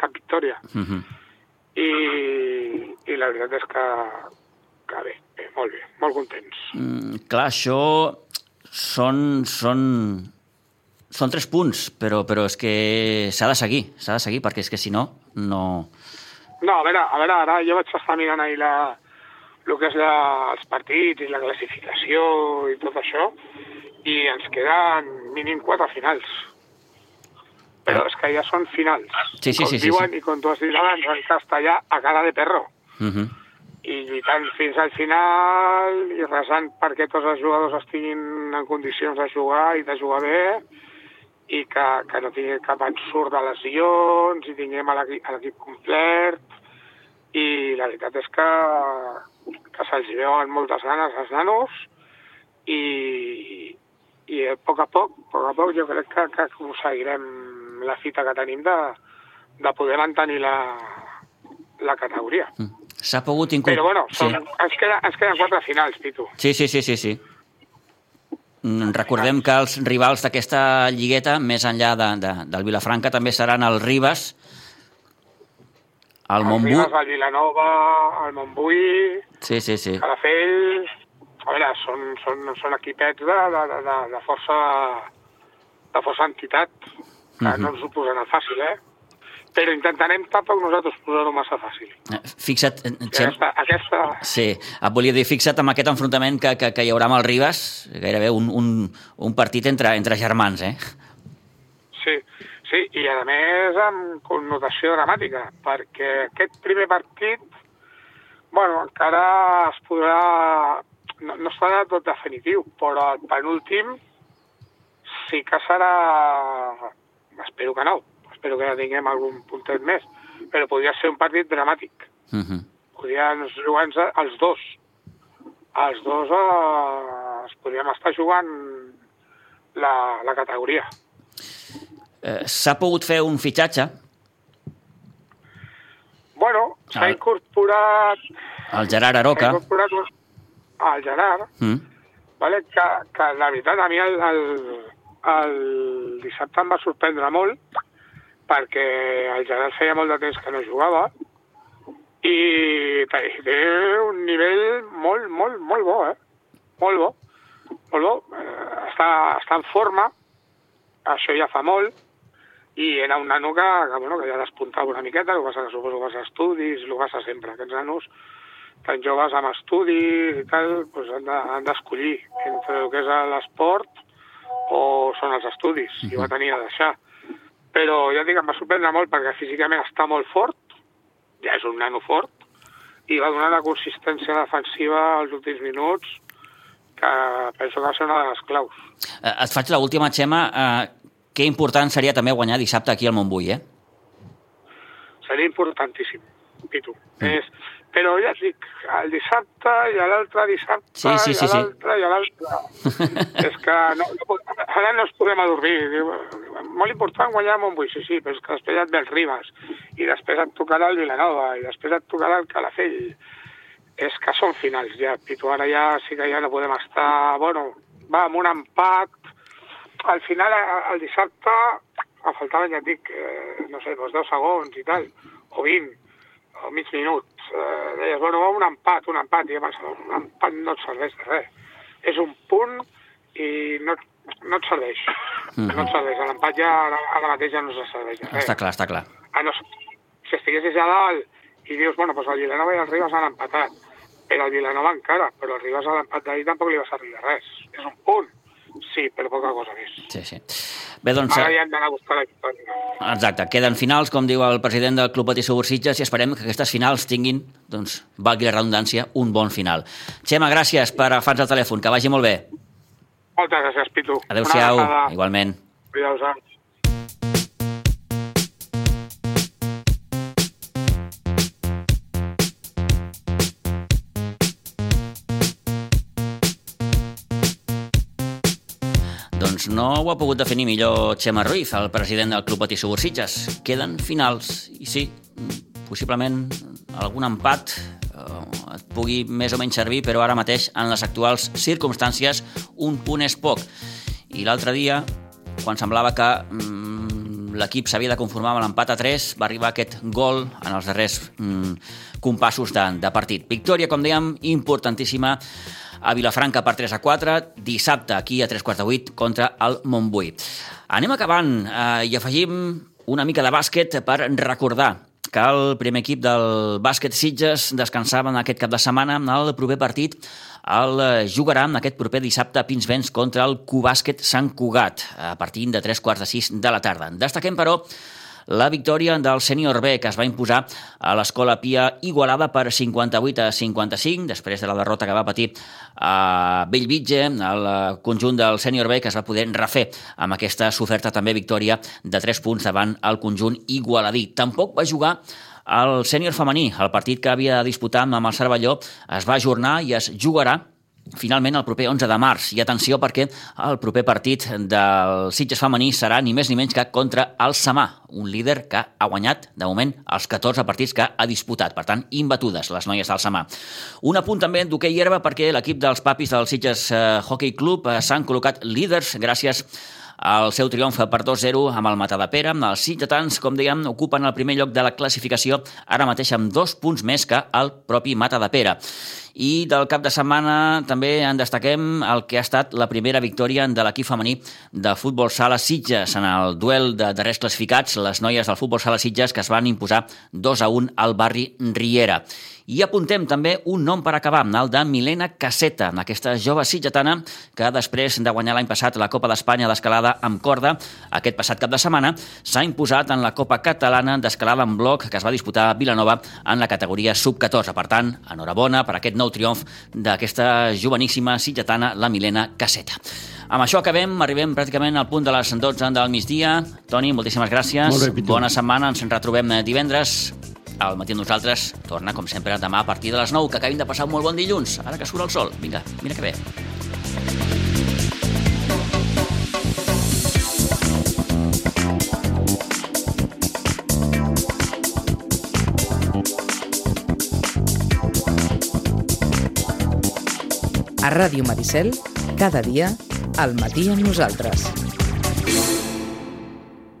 cap victòria. Mm -hmm. I, I la veritat és que, que bé, bé, molt bé, molt contents. Mm, clar, això són, són, són tres punts, però, però és que s'ha de seguir, s'ha de seguir, perquè és que si no, no... No, a veure, a veure, ara jo vaig estar mirant ahir la, el que és la, els partits i la classificació i tot això, i ens queden mínim quatre finals. Però és que ja són finals. Sí, sí, com sí, sí, diuen, sí. i com tu has dit abans, en castellà, a cara de perro. Mm -hmm. I lluitant fins al final, i resant perquè tots els jugadors estiguin en condicions de jugar i de jugar bé, i que, que no tingui cap ensurt de lesions, i tinguem l'equip complet, i la veritat és que, que se'ls veuen moltes ganes als nanos, i, i a poc a poc, a poc a poc, jo crec que, que aconseguirem la fita que tenim de, de poder mantenir la, la categoria. S'ha pogut incorporar... Però bueno, sí. són, ens, queda, ens queden quatre finals, Pitu. Sí, sí, sí, sí, sí. Mm, Recordem que els rivals d'aquesta lligueta, més enllà de, de, del Vilafranca, també seran el Ribas, el Els Montbú... rivals, el Vilanova, el Montbui, Sí, sí, sí. Calafell... A veure, són, són, són equipets de, de, de, de, força de força entitat, que Mhm. no ens ho posaran fàcil, eh? Però intentarem tampoc nosaltres posar-ho massa fàcil. Eh, Fixa't, eh, Xem, Aquesta, aquesta, sí, et volia dir, fixa't amb aquest enfrontament que, que, que hi haurà amb el Ribas, gairebé un, un, un partit entre, entre germans, eh? Sí, sí, i a més amb connotació dramàtica, perquè aquest primer partit, bueno, encara es podrà... No, no serà tot definitiu, però el penúltim sí que serà... Espero que no, espero que ja tinguem algun puntet més, però podria ser un partit dramàtic. Uh -huh. Podrien jugar-nos els dos. Els dos eh, es podríem estar jugant la, la categoria. Eh, S'ha pogut fer un fitxatge, Bueno, s'ha incorporat... el Gerard Aroca, incorporat un- el Gerard, mm, vale? que, que la veritat a mi el, el, el dissabte em va sorprendre molt perquè el Gerard feia molt de temps que no jugava i té un nivell molt, molt, molt bo, eh? Molt bo. Molt bo. Eh, està, està en forma, això ja fa molt, i era un nano que, que, bueno, que ja despuntava una miqueta, el que passa que suposo que passa estudis, el que passa sempre. Aquests nanos tan joves amb estudis i tal, doncs han de- han d'escollir de, entre el que és l'esport o són els estudis, i ho va tenir a deixar. Però ja dic, em va sorprendre molt perquè físicament està molt fort, ja és un nano fort, i va donar una consistència defensiva als últims minuts que penso que va ser una de les claus. eh, et faig l'última, Xema, eh, que important seria també guanyar dissabte aquí al Montbui, eh? Seria importantíssim, Pitu. Mm. És, però ja et dic, el dissabte i l'altre dissabte Sí, sí, i sí, sí. l'altre i a l'altre. és que no, no, ara no ens podem adormir. Diu, molt important guanyar Montbui, sí, sí, però és que després et ve el Ribas, i després et tocarà el Vilanova, i després et tocarà el Calafell. És que són finals ja, Pitu. Ara ja sí que ja no podem estar... Bueno, va, amb un empat. Al final, el dissabte, a faltaven, ja et dic, eh, no sé, doncs 10 segons i tal, o 20, o mig minut, eh, deies, bueno, va un empat, un empat, i jo pensava, un empat no et serveix de res. És un punt i no, no et serveix. Mhm. No et serveix. L'empat ja ara, ara mateix ja no se serveix de res. Està clar, està clar. Ah, no, si estiguessis a dalt i dius, bueno, doncs el Vilanova i el Ribas han empatat, però el Vilanova encara, però el Ribas a l'empat d'ahir tampoc li va servir de res. És un punt, sí, però poca cosa més. Sí, sí. Bé, doncs... Ara ja hem d'anar a buscar la victòria. Exacte, queden finals, com diu el president del Club Patí Sitges, i esperem que aquestes finals tinguin, doncs, valgui la redundància, un bon final. Xema, gràcies per agafar el telèfon, que vagi molt bé. Moltes gràcies, Pitu. Adéu-siau, igualment. Cuidao-vos. No ho ha pogut definir millor Xema Ruiz, el president del Club Patí Sitges. Queden finals, i sí, possiblement algun empat eh, et pugui més o menys servir, però ara mateix, en les actuals circumstàncies, un punt és poc. I l'altre dia, quan semblava que mm, l'equip s'havia de conformar amb l'empat a 3, va arribar aquest gol en els darrers mm, compassos de, de partit. Victòria, com dèiem, importantíssima a Vilafranca per 3 a 4, dissabte aquí a 3 quarts de 8 contra el Montbui. Anem acabant eh, i afegim una mica de bàsquet per recordar que el primer equip del bàsquet Sitges descansava en aquest cap de setmana en el proper partit el jugarà en aquest proper dissabte a Pinsbens contra el Cubàsquet Sant Cugat a partir de 3 quarts de 6 de la tarda. Destaquem, però, la victòria del sènior B, que es va imposar a l'Escola Pia Igualada per 58 a 55, després de la derrota que va patir a Bellvitge, el conjunt del sènior B, que es va poder refer amb aquesta soferta també victòria de 3 punts davant el conjunt igualadí. Tampoc va jugar el sènior femení, el partit que havia de disputar amb el Cervelló, es va ajornar i es jugarà finalment el proper 11 de març. I atenció perquè el proper partit del Sitges femení serà ni més ni menys que contra el Samà, un líder que ha guanyat, de moment, els 14 partits que ha disputat. Per tant, imbatudes les noies del Samà. Un apunt també d'hoquei herba perquè l'equip dels papis del Sitges eh, Hockey Club eh, s'han col·locat líders gràcies el seu triomf per 2-0 amb el Matadepera. Els sitgetans, com dèiem, ocupen el primer lloc de la classificació, ara mateix amb dos punts més que el propi Matadepera. I del cap de setmana també en destaquem el que ha estat la primera victòria de l'equip femení de futbol sala Sitges en el duel de darrers classificats, les noies del futbol sala Sitges que es van imposar 2 a 1 al barri Riera. I apuntem també un nom per acabar, el de Milena Caseta, aquesta jove sitgetana que després de guanyar l'any passat la Copa d'Espanya d'escalada amb corda, aquest passat cap de setmana, s'ha imposat en la Copa Catalana d'escalada en bloc que es va disputar a Vilanova en la categoria sub-14. Per tant, enhorabona per aquest nou triomf d'aquesta joveníssima sitgetana, la Milena Caseta. Amb això acabem, arribem pràcticament al punt de les 12 del migdia. Toni, moltíssimes gràcies. Molt bé, Pitu. Bona setmana, ens en retrobem divendres. Al matí amb nosaltres torna, com sempre, demà a partir de les 9, que acabin de passar un molt bon dilluns, ara que surt el sol. Vinga, mira que bé. A Ràdio Maricel, cada dia, al matí amb nosaltres.